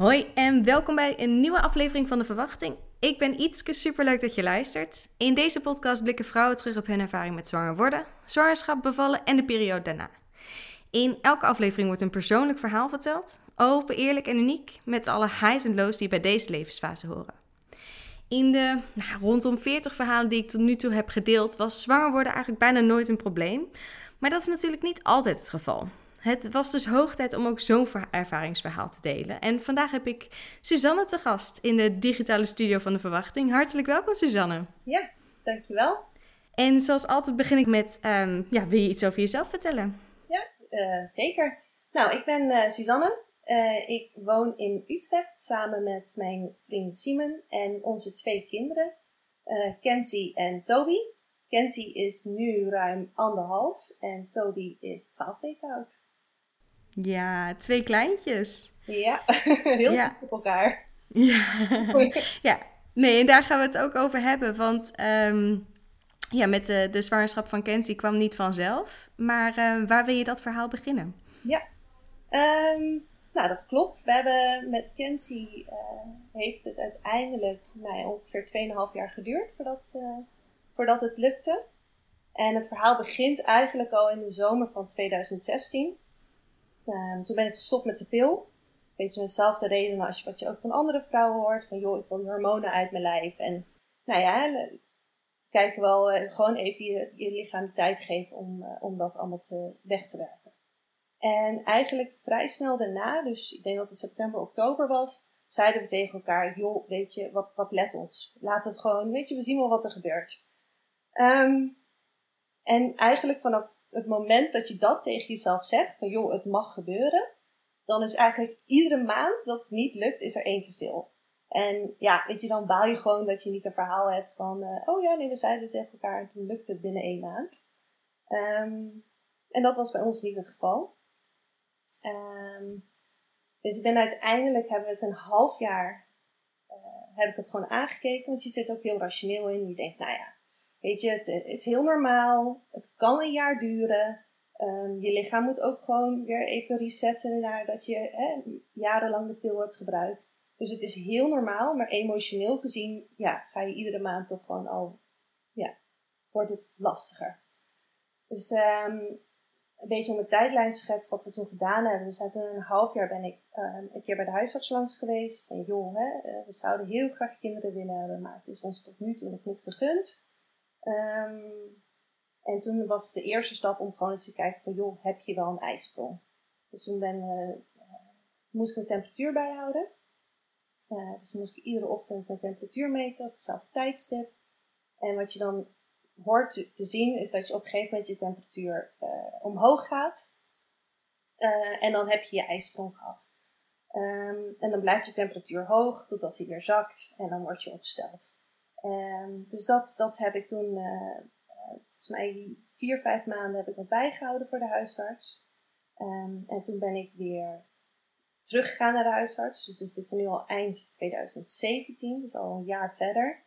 Hoi en welkom bij een nieuwe aflevering van De Verwachting. Ik ben Ietske, superleuk dat je luistert. In deze podcast blikken vrouwen terug op hun ervaring met zwanger worden, zwangerschap, bevallen en de periode daarna. In elke aflevering wordt een persoonlijk verhaal verteld, open, eerlijk en uniek, met alle highs en lows die bij deze levensfase horen. In de nou, rondom 40 verhalen die ik tot nu toe heb gedeeld, was zwanger worden eigenlijk bijna nooit een probleem. Maar dat is natuurlijk niet altijd het geval. Het was dus hoog tijd om ook zo'n ervaringsverhaal te delen. En vandaag heb ik Suzanne te gast in de digitale studio van de verwachting. Hartelijk welkom, Suzanne. Ja, dankjewel. En zoals altijd begin ik met, um, ja, wil je iets over jezelf vertellen? Ja, uh, zeker. Nou, ik ben uh, Suzanne. Uh, ik woon in Utrecht samen met mijn vriend Simon en onze twee kinderen, Kenzie en Toby. Kenzie is nu ruim anderhalf en Toby is twaalf weken oud. Ja, twee kleintjes. Ja, heel ja. op elkaar. Ja. ja, nee, en daar gaan we het ook over hebben. Want um, ja, met de, de zwangerschap van Kenzie kwam niet vanzelf. Maar uh, waar wil je dat verhaal beginnen? Ja, um, nou dat klopt. We hebben met Kenzie, uh, heeft het uiteindelijk nou, ongeveer 2,5 jaar geduurd voordat, uh, voordat het lukte. En het verhaal begint eigenlijk al in de zomer van 2016. Um, toen ben ik gestopt met de pil. Beetje met dezelfde redenen als wat je ook van andere vrouwen hoort. Van joh, ik wil hormonen uit mijn lijf. En nou ja, kijken wel uh, gewoon even je, je lichaam de tijd geven om, uh, om dat allemaal te, weg te werken. En eigenlijk vrij snel daarna, dus ik denk dat het september, oktober was, zeiden we tegen elkaar, joh, weet je, wat, wat let ons. Laat het gewoon, weet je, we zien wel wat er gebeurt. Um, en eigenlijk vanaf het moment dat je dat tegen jezelf zegt, van joh, het mag gebeuren, dan is eigenlijk iedere maand dat het niet lukt, is er één te veel. En ja, weet je, dan baal je gewoon dat je niet een verhaal hebt van, uh, oh ja, nee, we zeiden het tegen elkaar en toen lukte het binnen één maand. Um, en dat was bij ons niet het geval. Um, dus ik ben uiteindelijk, hebben we het een half jaar, uh, heb ik het gewoon aangekeken, want je zit ook heel rationeel in. Je denkt, nou ja, Weet je, het, is heel normaal. Het kan een jaar duren. Um, je lichaam moet ook gewoon weer even resetten nadat je hè, jarenlang de pil hebt gebruikt. Dus het is heel normaal, maar emotioneel gezien ja, ga je iedere maand toch gewoon al, ja, wordt het lastiger. Dus um, een beetje om een tijdlijn schets wat we toen gedaan hebben. We zijn toen een half jaar ben ik um, een keer bij de huisarts langs geweest. Van joh, hè, uh, we zouden heel graag kinderen willen hebben, maar het is ons tot nu toe nog niet gegund. Um, en toen was de eerste stap om gewoon eens te kijken van, joh, heb je wel een ijsprong? Dus toen ben, uh, moest ik een temperatuur bijhouden. Uh, dus moest ik iedere ochtend mijn temperatuur meten op hetzelfde tijdstip. En wat je dan hoort te, zien, is dat je op een gegeven moment je temperatuur uh, omhoog gaat. en dan heb je je ijsprong gehad. Um, en dan blijft je temperatuur hoog totdat hij weer zakt en dan word je opgesteld. Um, dus dat, dat heb ik toen, uh, volgens mij vier, vijf maanden heb ik nog bijgehouden voor de huisarts. Um, en toen ben ik weer teruggegaan naar de huisarts. Dus we zitten nu al eind 2017, dus al een jaar verder.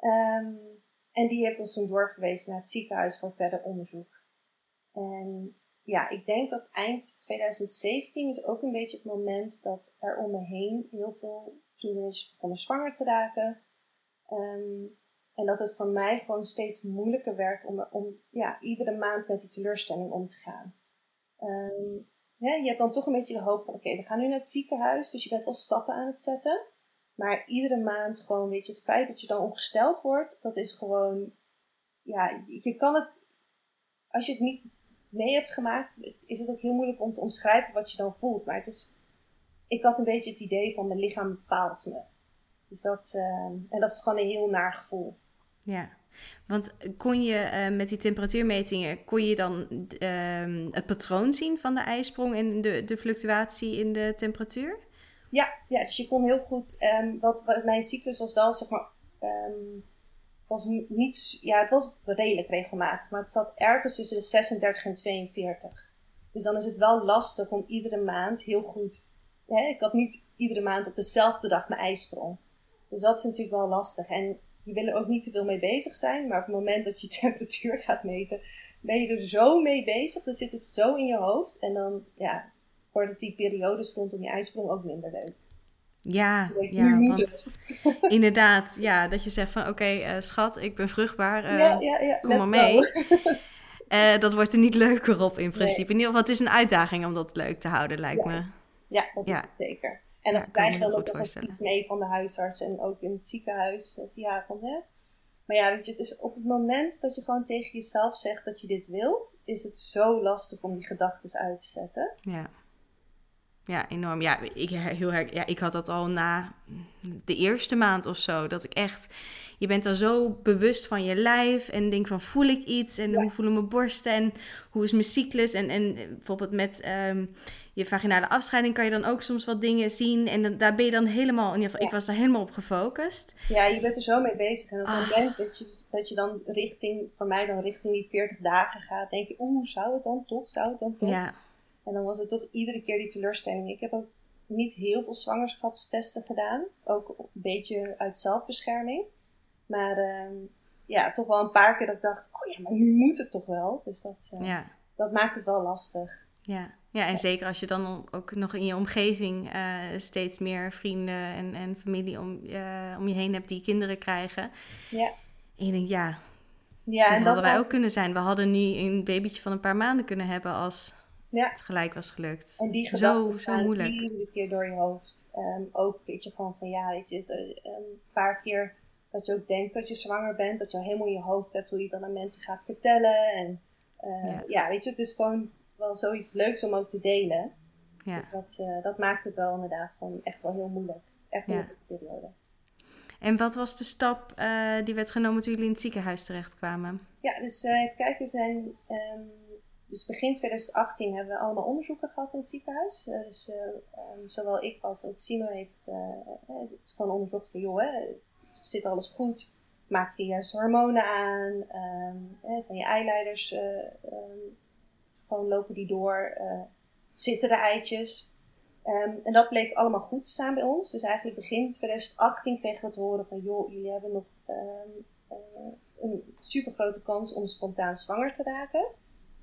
Um, en die heeft ons toen doorverwezen naar het ziekenhuis voor verder onderzoek. En ja, ik denk dat eind 2017 is ook een beetje het moment dat er om me heen heel veel vriendinnetjes begonnen zwanger te raken. Um, en dat het voor mij gewoon steeds moeilijker werd om, om ja, iedere maand met die teleurstelling om te gaan. Ja, je hebt dan toch een beetje de hoop van: oké, we gaan nu naar het ziekenhuis, dus je bent wel stappen aan het zetten. Maar iedere maand gewoon, weet je, het feit dat je dan ongesteld wordt, dat is gewoon, ja, je kan het, als je het niet mee hebt gemaakt, is het ook heel moeilijk om te omschrijven wat je dan voelt. Maar het is, ik had een beetje het idee van mijn lichaam faalt me. Dus dat, uh, en dat is gewoon een heel naar gevoel. Ja, want kon je uh, met die temperatuurmetingen, kon je dan uh, het patroon zien van de ijsprong en de, de fluctuatie in de temperatuur? Ja, ja dus je kon heel goed, um, wat, wat, mijn cyclus was wel, zeg maar, um, was niet, ja, het was redelijk regelmatig, maar het zat ergens tussen de 36 en 42. Dus dan is het wel lastig om iedere maand heel goed, hè, ik had niet iedere maand op dezelfde dag mijn ijsprong. Dus dat is natuurlijk wel lastig. En je wil er ook niet te veel mee bezig zijn, maar op het moment dat je temperatuur gaat meten, ben je er zo mee bezig. Dan zit het zo in je hoofd. En dan ja, worden die periodes rondom je ijsprong ook minder leuk. Ja, ja want inderdaad, ja, dat je zegt van oké, eh, schat, ik ben vruchtbaar, eh, ja, ja, ja. kom maar mee. Eh, dat wordt er niet leuker op in principe. Nee. In ieder geval, het is een uitdaging om dat leuk te houden, lijkt Ja. me. Ja, dat is Ja. het zeker. En Ja, dat kan krijg je dan ook voorstellen. iets mee van de huisarts en ook in het ziekenhuis. Dat, ja, van, hè? Maar ja, weet je, het is op het moment dat je gewoon tegen jezelf zegt dat je dit wilt, is het zo lastig om die gedachten uit te zetten. Ja. Ja, enorm. Ja, ik, heel her- ja, ik had dat al na de eerste maand of zo. Dat ik echt... Je bent dan zo bewust van je lijf en denk van voel ik iets en Ja. hoe voelen mijn borsten en hoe is mijn cyclus en, en bijvoorbeeld met ehm, je vaginale afscheiding kan je dan ook soms wat dingen zien en dan, daar ben je dan helemaal, in ieder geval, ik was daar helemaal op gefocust. Ja, je bent er zo mee bezig. En op het Ah. moment dat je, dat je dan richting, voor mij dan richting die 40 dagen gaat, denk je, oeh, zou het dan toch? Zou het dan toch? Ja, En dan was het toch iedere keer die teleurstelling. Ik heb ook niet heel veel zwangerschapstesten gedaan. Ook een beetje uit zelfbescherming. Maar ehm, ja, toch wel een paar keer dat ik dacht, oh ja, maar nu moet het toch wel. Dus dat, eh, ja. dat maakt het wel lastig. Ja, ja en zeker als je dan ook nog in je omgeving eh, steeds meer vrienden en, en familie om, eh, om je heen hebt die kinderen krijgen. Ja. En je denkt, ja, Ja, dat en hadden wij ook kunnen zijn. We hadden nu een babytje van een paar maanden kunnen hebben als Ja. het gelijk was gelukt. En die zo, gedachten zo moeilijk. iedere keer door je hoofd. Ehm, ook weet je gewoon van ja, weet je, eh, een paar keer dat je ook denkt dat je zwanger bent, dat je al helemaal in je hoofd hebt hoe je dan aan mensen gaat vertellen. En eh, Ja. ja. weet je, het is gewoon wel zoiets leuks om ook te delen. Ja. Dat, eh, dat maakt het wel inderdaad gewoon echt wel heel moeilijk. Echt een Ja. periode. En wat was de stap die werd genomen toen jullie in het ziekenhuis terechtkwamen? Ja, dus even kijken, we zijn, ehm, dus begin 2018 hebben we allemaal onderzoeken gehad in het ziekenhuis. Eh, dus eh, ehm, zowel ik als ook Simo heeft eh, gewoon onderzocht van, joh, hè, zit alles goed? Maak je juist hormonen aan? Ehm, zijn je eileiders, ehm, gewoon lopen die door? Zitten er eitjes? En dat bleek allemaal goed te staan bij ons. Dus eigenlijk begin 2018 kregen we te horen van, joh, jullie hebben nog een super grote kans om spontaan zwanger te raken.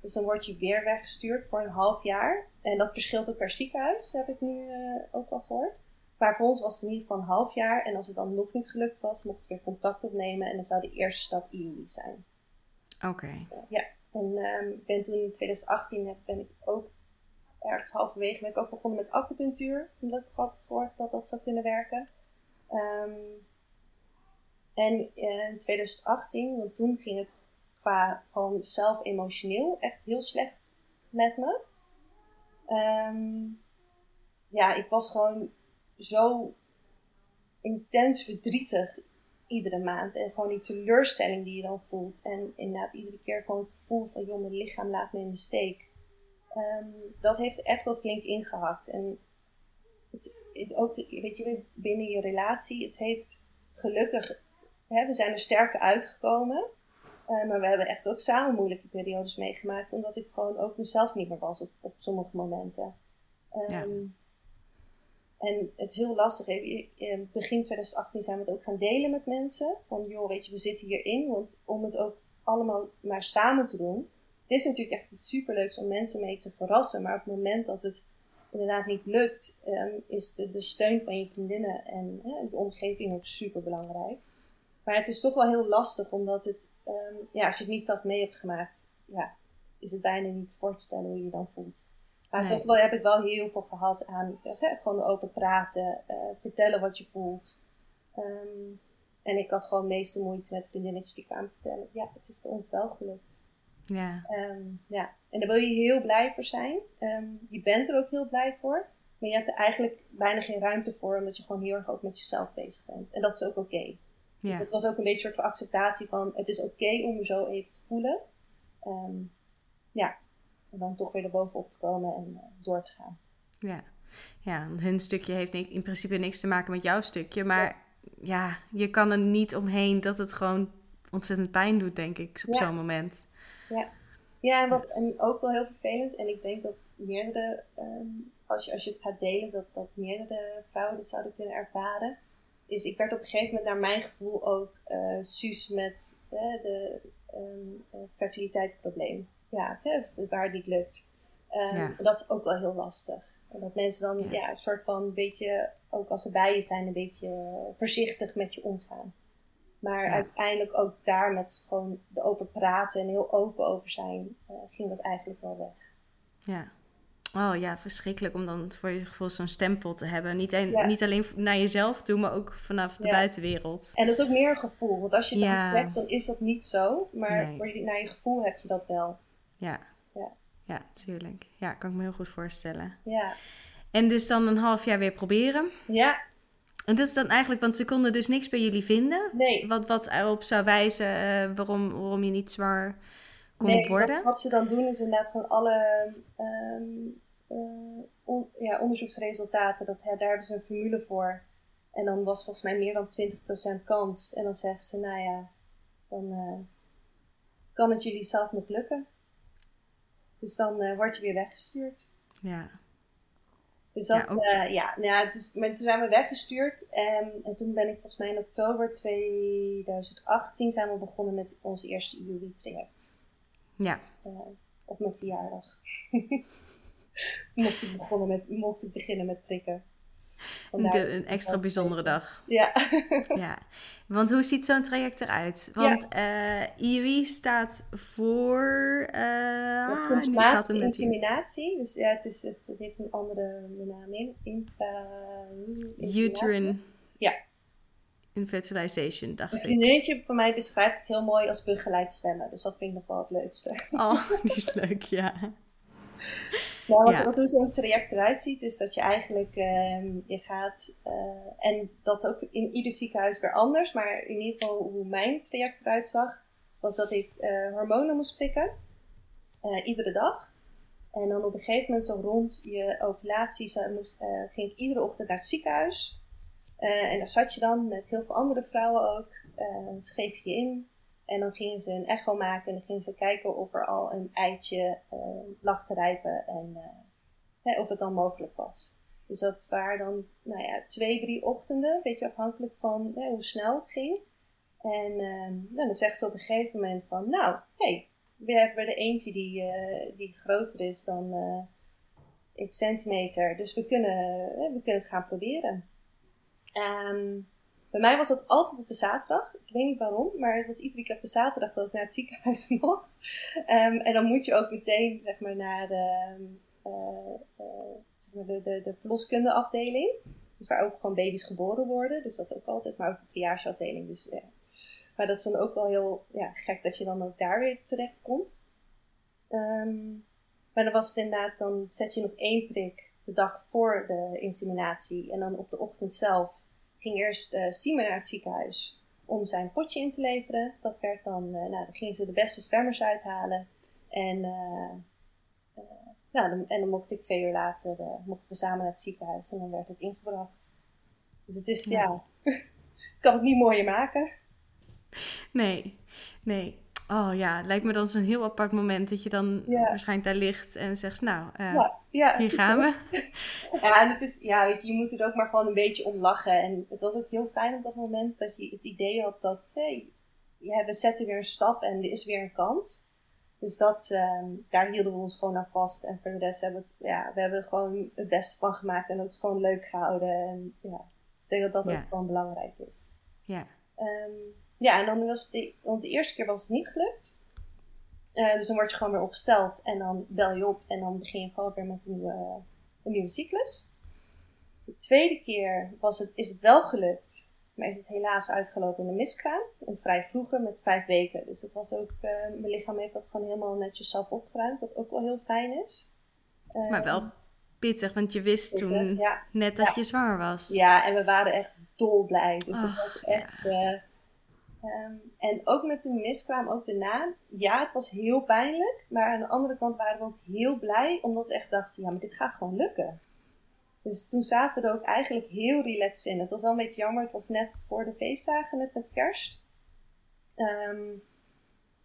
Dus dan word je weer weggestuurd voor een half jaar. En dat verschilt ook per ziekenhuis, heb ik nu eh, ook al gehoord. Maar voor ons was het in ieder geval een half jaar. En als het dan nog niet gelukt was, mochten we weer contact opnemen. En dan zou de eerste stap IUI zijn. Oké. Ja, en ehm, ik ben toen in 2018 heb, ben ik ook ergens halverwege ben ik ook begonnen met acupunctuur. Omdat ik had gehoord dat dat zou kunnen werken. Ehm, en eh, in 2018, want toen ging het qua gewoon zelf emotioneel echt heel slecht met me. Ehm, ja, ik was gewoon zo intens verdrietig iedere maand. En gewoon die teleurstelling die je dan voelt. En inderdaad iedere keer gewoon het gevoel van, joh, mijn lichaam laat me in de steek. Ehm, dat heeft echt wel flink ingehakt. En het, ook, weet je, binnen je relatie, het heeft gelukkig, hè, we zijn er sterker uitgekomen. Eh, maar we hebben echt ook samen moeilijke periodes meegemaakt. Omdat ik gewoon ook mezelf niet meer was op, op sommige momenten. Ehm, Ja. En het is heel lastig. In begin 2018 zijn we het ook gaan delen met mensen. Van joh, weet je, we zitten hierin. Want om het ook allemaal maar samen te doen. Het is natuurlijk echt iets superleuks om mensen mee te verrassen. Maar op het moment dat het inderdaad niet lukt, ehm, is de, de steun van je vriendinnen en hè, de omgeving ook super belangrijk. Maar het is toch wel heel lastig, omdat het, ehm, ja, als je het niet zelf mee hebt gemaakt, ja, is het bijna niet voor te stellen hoe je je dan voelt. Maar Nee. toch wel, heb ik wel heel veel gehad aan eh, gewoon erover praten, eh, vertellen wat je voelt. Ehm, en ik had gewoon meeste moeite met vriendinnetjes die kwamen vertellen, ja, het is bij ons wel gelukt. Ja. Ehm, ja, en daar wil je heel blij voor zijn. Je bent er ook heel blij voor. Maar je hebt er eigenlijk bijna geen ruimte voor, omdat je gewoon heel erg ook met jezelf bezig bent. En dat is ook oké. Ja. het was ook een beetje een soort van acceptatie van, het is oké om je zo even te voelen. Ehm, ja, en dan toch weer erbovenop te komen en eh, door te gaan. Ja. ja, want hun stukje heeft in principe niks te maken met jouw stukje. Maar ja, je kan er niet omheen dat het gewoon ontzettend pijn doet, denk ik, op Ja. zo'n moment. Ja, en, wat, en ook wel heel vervelend. En ik denk dat meerdere, ehm, als, je, als je het gaat delen, dat, dat meerdere vrouwen dit zouden kunnen ervaren. Is ik werd op een gegeven moment naar mijn gevoel ook eh Suus met de ehm, eh, fertiliteitsprobleem. Ja, hè, waar het niet lukt. Ehm, Ja. Dat is ook wel heel lastig. En dat mensen dan Ja. ja. een soort van een beetje ook als ze bij je zijn, een beetje voorzichtig met je omgaan. Maar Ja. uiteindelijk ook daar met gewoon erover praten en heel open over zijn, eh, ging dat eigenlijk wel weg. Ja. Oh ja, verschrikkelijk om dan voor je gevoel zo'n stempel te hebben. Niet, een- Ja. niet alleen naar jezelf toe, maar ook vanaf de Ja. buitenwereld. En dat is ook meer een gevoel, want als je het Ja. dan trekt, dan is dat niet zo. Maar Nee. voor je, naar je gevoel heb je dat wel. Ja. Ja. Ja, tuurlijk. Ja, kan ik me heel goed voorstellen. Ja, En dus dan een half jaar weer proberen. ja En dat is dan eigenlijk, want ze konden dus niks bij jullie vinden. nee. Wat, wat erop zou wijzen eh, waarom, waarom je niet zwaar kon nee, worden. Wat, ze dan doen is inderdaad gewoon alle ehm, eh, on- ja, onderzoeksresultaten, dat, hè, daar hebben ze een formule voor. En dan was volgens mij meer dan 20% kans. En dan zeggen ze, nou ja, dan eh, kan het jullie zelf nog lukken. Dus dan eh, word je weer weggestuurd. Ja. Dus dat, Ja, ja, ja, nou ja dus, maar toen zijn we weggestuurd. En, en toen ben ik volgens mij in oktober 2018 zijn we begonnen met ons eerste IUI-traject. Ja. eh, op mijn verjaardag. mocht, ik begonnen met, mocht ik beginnen met prikken. Vandaar De, dat een extra bijzondere dag. Ja. Ja. Want hoe ziet zo'n traject eruit? Want eh IUI staat voor... eh ah, Kunstmatige hier. inseminatie. Dus ja, het, is, het, het heeft een andere naam in. Intra... Uterine Ja. Infertilization, dacht Een ik. vriendinnetje van mij beschrijft het heel mooi als begeleid zwemmen. Dus dat vind ik nog wel het leukste. Oh, die is leuk, ja. Nou, wat, Ja. wat hoe zo'n traject eruit ziet, is dat je eigenlijk ehm, je gaat, eh, en dat is ook in ieder ziekenhuis weer anders, maar in ieder geval hoe mijn traject eruit zag, was dat ik eh, hormonen moest prikken, eh, iedere dag. En dan op een gegeven moment, zo rond je ovulatie, ging ik iedere ochtend naar het ziekenhuis. Eh, en daar zat je dan met heel veel andere vrouwen ook. Eh schreef je in. En dan gingen ze een echo maken en dan gingen ze kijken of er al een eitje eh, lag te rijpen en hè, of het dan mogelijk was. Dus dat waren dan nou ja, twee, drie ochtenden, een beetje afhankelijk van hè, hoe snel het ging. En ehm, nou, dan zegt ze op een gegeven moment van, nou, hé, hey, we hebben er eentje die, die groter is dan x centimeter, dus we kunnen, we kunnen het gaan proberen. Ehm, bij mij was dat altijd op de zaterdag. Ik weet niet waarom, maar het was iedere keer op de zaterdag dat ik naar het ziekenhuis mocht. Ehm, en dan moet je ook meteen zeg maar, naar de, eh, eh, zeg maar de, de, de verloskundeafdeling. Dus waar ook gewoon baby's geboren worden. Dus dat is ook altijd, maar ook de triageafdeling. Dus, ja. Maar dat is dan ook wel heel ja, gek dat je dan ook daar weer terecht komt. Ehm, maar dan was het inderdaad, dan zet je nog één prik de dag voor de inseminatie. En dan op de ochtend zelf ging eerst uh, naar het ziekenhuis om zijn potje in te leveren. Dat werd dan, uh, nou, dan gingen ze de beste zwemmers uithalen. En, uh, nou, dan, en dan mocht ik twee uur later, eh, mochten we samen naar het ziekenhuis en dan werd het ingebracht. Dus het is, ja, ja ik kan het niet mooier maken. Nee, nee. Oh ja, lijkt me dan zo'n heel apart moment dat je dan ja. waarschijnlijk daar ligt en zegt, nou, uh, ja, ja, hier gaan we. Ja, en het is, ja, weet je, je moet er ook maar gewoon een beetje om lachen. En het was ook heel fijn op dat moment dat je het idee had dat, hey, ja, we zetten weer een stap en er is weer een kans. Dus dat, um, daar hielden we ons gewoon aan vast. En voor de rest hebben we het, ja, we hebben er gewoon het beste van gemaakt en het gewoon leuk gehouden. En ja, ik denk dat dat ook gewoon belangrijk is. Ja. Um, ja, en dan was het, de, want de eerste keer was het niet gelukt. Uh, dus dan word je gewoon weer opgesteld en dan bel je op en dan begin je gewoon weer met een nieuwe, een nieuwe cyclus. De tweede keer was het, is het wel gelukt, maar is het helaas uitgelopen in de miskraam. En vrij vroeger met vijf weken. Dus dat was ook, uh, mijn lichaam heeft dat gewoon helemaal netjes zelf opgeruimd, wat ook wel heel fijn is. Uh, maar wel pittig, want je wist pittig, toen ja. net dat ja. je zwanger was. Ja, en we waren echt dolblij. Dus oh, het was echt... Ja. Um, en ook met de miskraam, ook daarna. Ja, het was heel pijnlijk. Maar aan de andere kant waren we ook heel blij. Omdat we echt dachten, ja, maar dit gaat gewoon lukken. Dus toen zaten we er ook eigenlijk heel relaxed in. Het was wel een beetje jammer. Het was net voor de feestdagen, net met kerst. Um,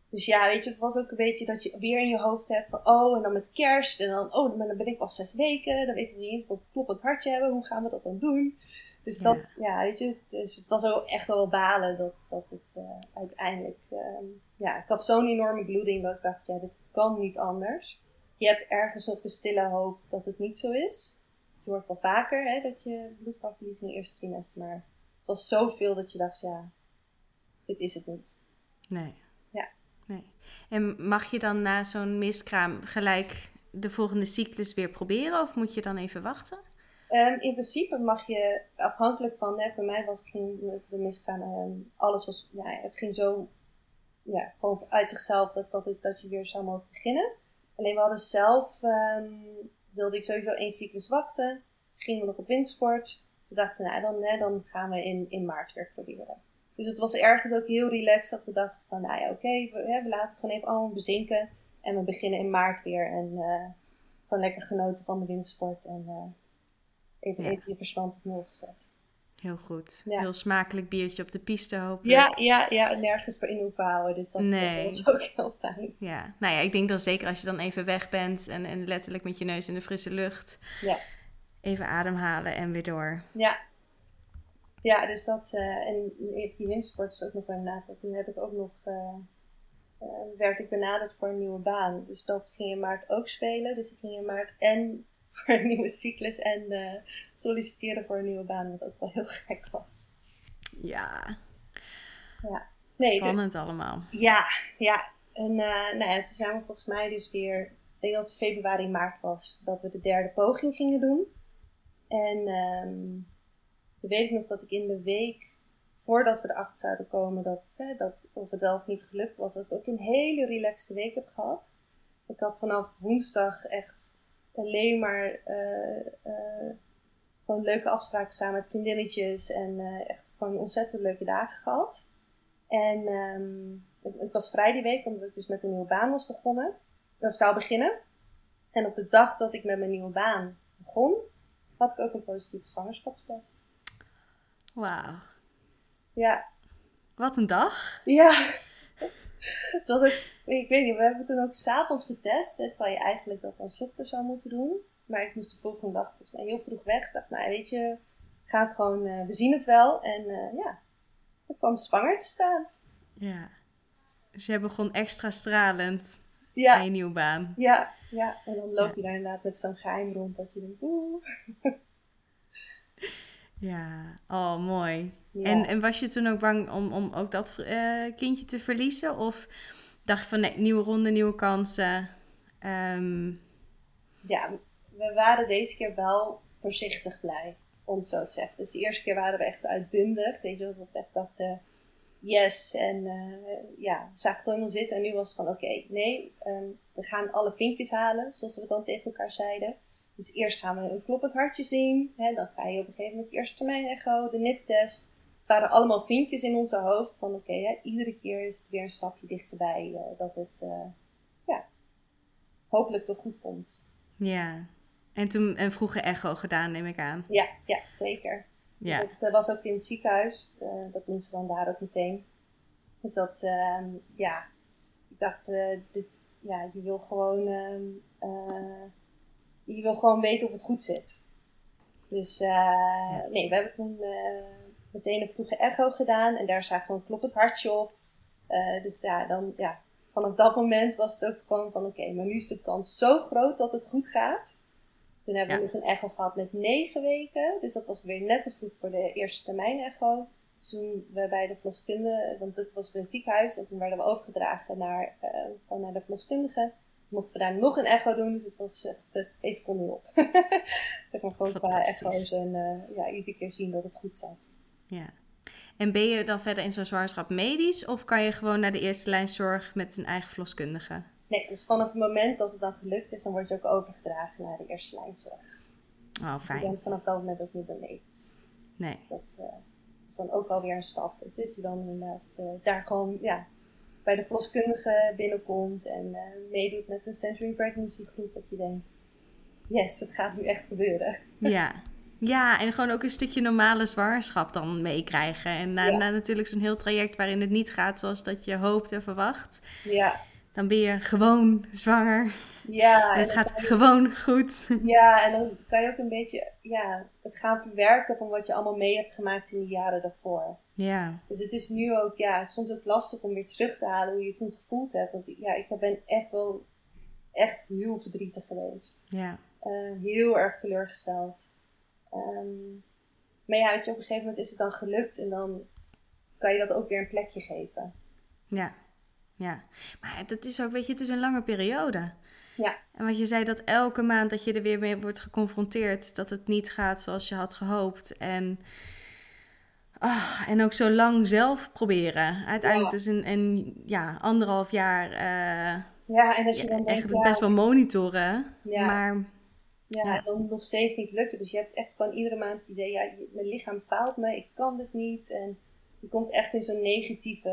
dus ja, weet je, het was ook een beetje dat je weer in je hoofd hebt van... Oh, en dan met kerst. En dan, oh, dan ben ik pas zes weken. Dan weten we niet eens wat kloppend hartje hebben. Hoe gaan we dat dan doen? Dus dat, ja, weet je, dus het was ook echt wel balen dat, dat het uh, uiteindelijk, um, ja, ik had zo'n enorme bloeding dat ik dacht, ja, dit kan niet anders. Je hebt ergens nog de stille hoop dat het niet zo is. je hoort wel vaker hè, dat je bloed kan verliezen in het eerste trimester. Maar het was zoveel dat je dacht, ja, dit is het niet. Nee. Ja. Nee. En mag je dan na zo'n miskraam gelijk de volgende cyclus weer proberen? Of moet je dan even wachten? Um, in principe mag je, afhankelijk van, hè, bij mij was, ging de miskraam, um, alles was, ja, het ging zo, ja, gewoon uit zichzelf dat, dat, dat je weer zou mogen beginnen. Alleen we hadden zelf, um, wilde ik sowieso één cyclus wachten. Toen gingen we nog op windsport. Toen dachten we, nou, dan, hè, dan gaan we in, in maart weer proberen. Dus het was ergens ook heel relaxed dat we dachten van, nou ja, oké, we, we, laten het gewoon even allemaal bezinken. En we beginnen in maart weer. En uh, gewoon lekker genoten van de windsport. En uh, even, ja. even je verstand op nul gezet. Heel goed. Ja. Heel smakelijk biertje op de piste hopen. Ja, ja, ja, nergens voor in hoeven houden. Dus dat, nee. dat was ook heel fijn. Ja, nou ja, ik denk dan zeker als je dan even weg bent en, en letterlijk met je neus in de frisse lucht. Ja. Even ademhalen en weer door. Ja. Ja, dus dat, uh, en die windsport is ook nog wel inderdaad, want toen heb ik ook nog, uh, uh, werd ik benaderd voor een nieuwe baan. Dus dat ging in maart ook spelen. Dus ik ging in maart en voor een nieuwe cyclus en uh, solliciteren voor een nieuwe baan, wat ook wel heel gek was. Ja. ja. Nee, Spannend de, allemaal. Ja, ja. En uh, nou ja, toen zijn we volgens mij dus weer, ik denk dat het februari, maart was, dat we de derde poging gingen doen. En um, toen weet ik nog dat ik in de week voordat we erachter zouden komen dat, hè, dat of het wel of niet gelukt was, dat ik ook een hele relaxte week heb gehad. Ik had vanaf woensdag echt alleen maar uh, uh, gewoon leuke afspraken samen met vriendinnetjes en uh, echt gewoon ontzettend leuke dagen gehad. En um, het, het, was vrij die week, omdat ik dus met een nieuwe baan was begonnen, of zou beginnen. En op de dag dat ik met mijn nieuwe baan begon, had ik ook een positieve zwangerschapstest. Wauw. Ja. Wat een dag. Ja. Het was ook ik weet niet, we hebben toen ook s'avonds getest, hè, terwijl je eigenlijk dat dan ochtends zou moeten doen. Maar ik moest de volgende dag heel vroeg weg. Ik dacht, nou weet je, gaat gewoon, uh, we zien het wel. En uh, ja, ik kwam zwanger te staan. Ja, dus jij begon extra stralend ja. aan je nieuwe baan. Ja, ja. en dan loop je daar inderdaad met zo'n geheim rond dat je denkt, oeh. Ja, oh mooi. Ja. En, en was je toen ook bang om, om ook dat uh, kindje te verliezen? Of dacht van nee, nieuwe ronde, nieuwe kansen. Um... Ja, we waren deze keer wel voorzichtig blij, om het zo te zeggen. Dus de eerste keer waren we echt uitbundig. Weet je, dat we echt dachten, yes. En uh, ja, we zagen het helemaal zitten. En nu was het van, oké, okay, nee, um, we gaan alle vinkjes halen, zoals we dan tegen elkaar zeiden. Dus eerst gaan we een kloppend hartje zien. Hè, dan ga je op een gegeven moment de eerste termijn echo, de niptest waren allemaal vinkjes in onze hoofd van oké, okay, iedere keer is het weer een stapje dichterbij uh, dat het uh, ja, hopelijk toch goed komt. Ja, en toen een vroege echo gedaan, neem ik aan. Ja, ja zeker. Ja. Dus dat was ook in het ziekenhuis, uh, dat doen ze dan daar ook meteen. Dus dat, ehm, ja, ik dacht, dit, ja, je wil gewoon, ehm, je wil gewoon weten of het goed zit. Dus ja. nee, we hebben toen meteen een vroege echo gedaan en daar zagen we een kloppend hartje op. Uh, dus ja, dan, ja, vanaf dat moment was het ook gewoon van oké, okay, maar nu is de kans zo groot dat het goed gaat. Toen hebben ja. we nog een echo gehad met negen weken. Dus dat was weer net te vroeg voor de eerste termijn echo. Dus toen we bij de verloskundige, want dit was bij het ziekenhuis, en toen werden we overgedragen naar, gewoon naar de verloskundige. Mochten we daar nog een echo doen, dus het was echt uh, twee seconden op. zeg maar gewoon qua echo's en uh, ja, iedere keer zien dat het goed zat. Ja. En ben je dan verder in zo'n zwangerschap medisch of kan je gewoon naar de eerste lijn zorg met een eigen verloskundige? Nee, dus vanaf het moment dat het dan gelukt is, dan word je ook overgedragen naar de eerste lijn zorg. Oh, fijn. Je bent vanaf dat moment ook niet meer medisch. Nee. Dat uh, is dan ook alweer een stap. Dus je dan inderdaad uh, daar gewoon ja, bij de verloskundige binnenkomt en uh, meedoet met zo'n Centering Pregnancy groep. Dat je denkt, yes, het gaat nu echt gebeuren. Ja, Ja, en gewoon ook een stukje normale zwangerschap dan meekrijgen. En na, ja. na natuurlijk zo'n heel traject waarin het niet gaat zoals dat je hoopt en verwacht. Ja. Dan ben je gewoon zwanger. Ja. En het gaat gewoon goed. Ja, en dan kan je ook een beetje ja, het gaan verwerken van wat je allemaal mee hebt gemaakt in de jaren daarvoor. Ja. Dus het is nu ook, ja, het soms ook lastig om weer terug te halen hoe je het toen gevoeld hebt. Want ja, ik ben echt wel echt heel verdrietig geweest. Ja. Uh, heel erg teleurgesteld. Ehm, maar ja, weet je, op een gegeven moment is het dan gelukt en dan kan je dat ook weer een plekje geven. Ja, ja. Maar dat is ook, weet je, het is een lange periode. Ja. En wat je zei, dat elke maand dat je er weer mee wordt geconfronteerd, dat het niet gaat zoals je had gehoopt. En, ah, en ook zo lang zelf proberen. Uiteindelijk dus een, een ja, anderhalf jaar. Uh, ja, en als je dan denkt, eigenlijk best wel monitoren. Ja. Maar ja, ja, dan nog steeds niet lukken. Dus je hebt echt van iedere maand het idee, ja, mijn lichaam faalt me, ik kan dit niet. En je komt echt in zo'n negatieve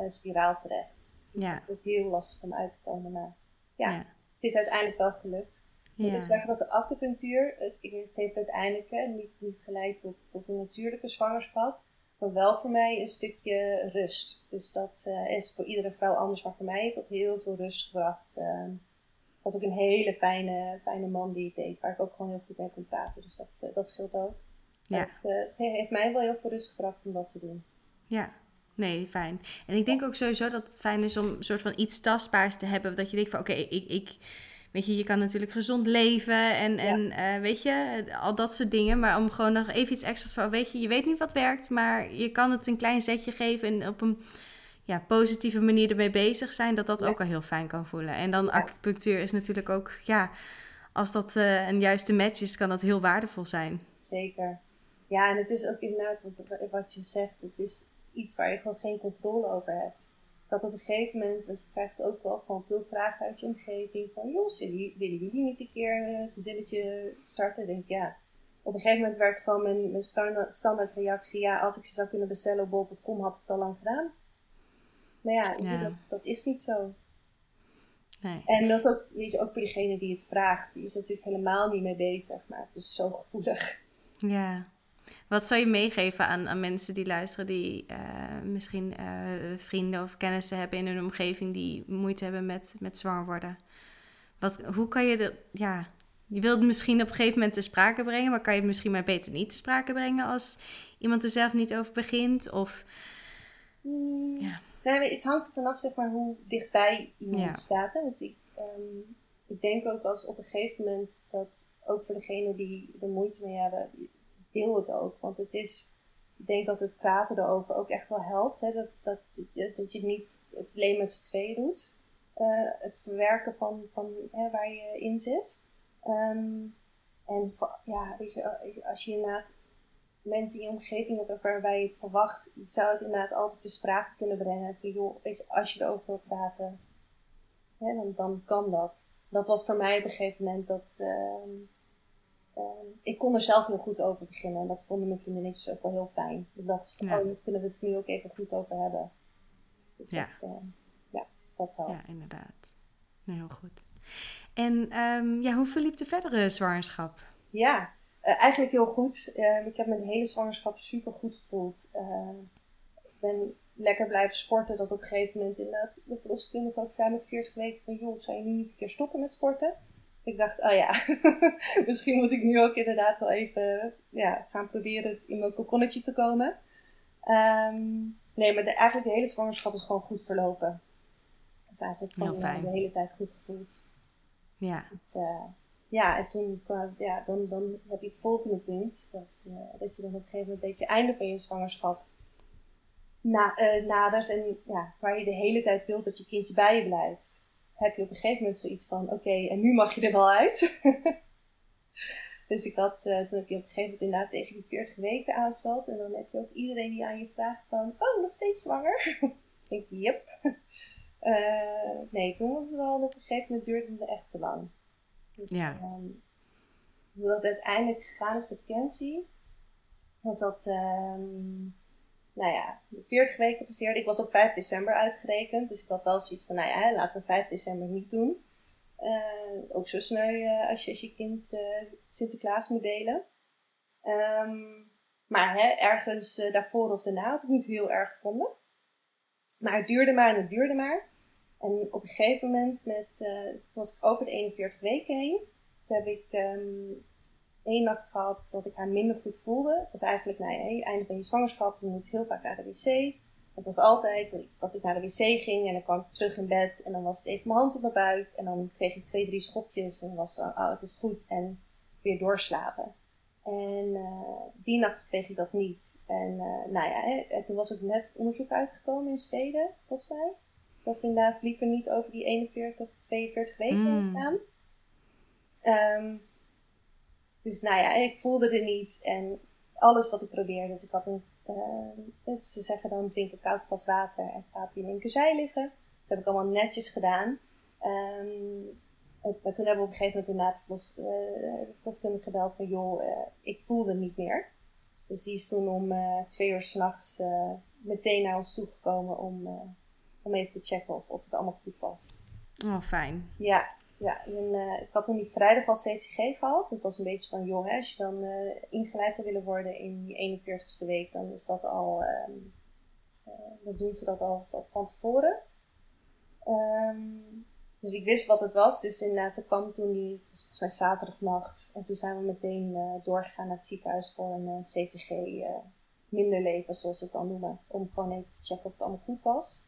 uh, spiraal terecht. Dus ja. Het is heel lastig om uit te komen. Maar ja, ja, het is uiteindelijk wel gelukt. Ik moet ook zeggen dat de acupunctuur, het heeft uiteindelijk niet, niet geleid tot, tot een natuurlijke zwangerschap. Maar wel voor mij een stukje rust. Dus dat uh, is voor iedere vrouw anders. Maar voor mij heeft dat heel veel rust gebracht. Uh, was ook een hele fijne, fijne man die het deed. Waar ik ook gewoon heel goed mee kon praten. Dus dat, uh, dat scheelt ook. Ja. Het heeft mij wel heel veel rust gebracht om dat te doen. Ja, nee, fijn. En ik denk ook sowieso dat het fijn is om een soort van iets tastbaars te hebben. Dat je denkt van oké, ik, ik, weet je, je kan natuurlijk gezond leven en, en uh, weet je, al dat soort dingen. Maar om gewoon nog even iets extra's van, weet je, je weet niet wat werkt, maar je kan het een klein zetje geven en op een ja, positieve manier ermee bezig zijn, dat dat ook al heel fijn kan voelen. En dan acupunctuur is natuurlijk ook, ja, als dat uh, een juiste match is, kan dat heel waardevol zijn. Zeker. Ja, en het is ook inderdaad, want wat je zegt, het is iets waar je gewoon geen controle over hebt. Dat op een gegeven moment, want je krijgt ook wel gewoon veel vragen uit je omgeving. Van, joh, willen jullie niet een keer een gezinnetje starten? Ik denk, ja. Op een gegeven moment werd gewoon mijn, mijn standaard, standaard reactie, ja, als ik ze zou kunnen bestellen op bol.com, had ik het al lang gedaan. Maar ja, Dat, dat, is niet zo. Nee. En dat is ook, weet je, ook voor diegene die het vraagt. Die is natuurlijk helemaal niet mee bezig, maar het is zo gevoelig. Ja. Wat zou je meegeven aan, aan mensen die luisteren, die uh, misschien uh, vrienden of kennissen hebben in hun omgeving die moeite hebben met, met zwanger worden? Wat, hoe kan je de, ja, je wilt het misschien op een gegeven moment te sprake brengen, maar kan je het misschien maar beter niet te sprake brengen als iemand er zelf niet over begint? Of, mm. ja. Nee, het hangt er vanaf zeg maar, hoe dichtbij iemand staat. Hè? Want ik, um, ik denk ook als op een gegeven moment dat ook voor degene die er moeite mee hebben, deel het ook. Want het is, ik denk dat het praten erover ook echt wel helpt. Hè? Dat, dat, dat je niet het alleen met z'n tweeën doet. Uh, het verwerken van, van hè, waar je in zit. Um, en ja, weet je, als je inderdaad mensen in je omgeving hebt waarbij je het verwacht, zou het inderdaad altijd te sprake kunnen brengen. Van joh, als je erover wil praten, hè, dan, dan kan dat. Dat was voor mij op een gegeven moment dat. Uh, uh, ik kon er zelf heel goed over beginnen en dat vonden mijn vriendinnetjes ook wel heel fijn. Ik dacht, ja. oh, kunnen we het nu ook even goed over hebben. Dus ja. Dat, uh, ja, dat helpt. Ja, inderdaad. Nee, heel goed. En um, ja, hoe verliep de verdere zwangerschap? Ja, uh, eigenlijk heel goed. Uh, ik heb mijn hele zwangerschap super goed gevoeld. Ik ben lekker blijven sporten. Dat op een gegeven moment inderdaad de verloskundige ook zei met 40 weken van joh, zou je nu niet een keer stoppen met sporten? Ik dacht, oh ja, misschien moet ik nu ook inderdaad wel even ja, gaan proberen in mijn kokonnetje te komen. Um, nee, maar de, eigenlijk de hele zwangerschap is gewoon goed verlopen. Dat is eigenlijk gewoon de hele tijd goed gevoeld. Ja. Dus, ja, en toen ja, dan, dan heb je het volgende punt. Dat, uh, dat je dan op een gegeven moment een beetje het einde van je zwangerschap na, nadert. En ja, waar je de hele tijd wilt dat je kindje bij je blijft. Heb je op een gegeven moment zoiets van, oké, en nu mag je er wel uit. dus ik had, uh, toen ik op een gegeven moment inderdaad tegen die 40 weken aan zat. En dan heb je ook iedereen die aan je vraagt van, oh, nog steeds zwanger? ik denk, yep. nee, toen was het wel, op een gegeven moment duurde het echt te lang. Dus, ja. Um, hoe dat uiteindelijk gegaan is met Kenzie, was dat, um, nou ja, 40 weken passeerde. Ik was op 5 december uitgerekend, dus ik had wel zoiets van, nou ja, laten we 5 december niet doen. Uh, ook zo sneu uh, als, je, als je kind uh, Sinterklaas moet delen. Um, maar hè, ergens daarvoor of daarna had ik niet heel erg gevonden. Maar het duurde maar en het duurde maar. En op een gegeven moment, met, toen was ik over de 41 weken heen. Toen heb ik um, één nacht gehad dat ik haar minder goed voelde. Het was eigenlijk, nou ja, einde van je zwangerschap, je moet heel vaak naar de wc. Het was altijd dat ik naar de wc ging en dan kwam ik terug in bed. En dan was het even mijn hand op mijn buik. En dan kreeg ik twee, drie schopjes en was het, oh, het is goed. En weer doorslapen. En uh, die nacht kreeg ik dat niet. En uh, nou ja, hè, toen was ook net het onderzoek uitgekomen in Zweden, volgens mij. Dat ze inderdaad liever niet over die 41, 42 weken mm. gaan. Um, dus nou ja, ik voelde er niet. En alles wat ik probeerde. Dus ik had een, uh, ze zeggen dan drink een koud glas water en ga op je linkerzij liggen. Dat heb ik allemaal netjes gedaan. Um, maar toen hebben we op een gegeven moment inderdaad verlos, uh, verloskundige gebeld van joh, uh, ik voelde niet meer. Dus die is toen om uh, twee uur s'nachts meteen naar ons toegekomen om, om even te checken of, of het allemaal goed was. Oh, fijn. Ja, ja en, ik had toen die vrijdag al CTG gehad. Het was een beetje van joh, hè, als je dan ingeleid zou willen worden in die 41ste week, dan is dat al, um, dan doen ze dat al van tevoren. Um, dus ik wist wat het was. Dus inderdaad, ze kwam toen die, volgens mij zaterdagnacht. En toen zijn we meteen doorgegaan naar het ziekenhuis voor een CTG minder leven, zoals ik dan noemen. Om gewoon even te checken of het allemaal goed was.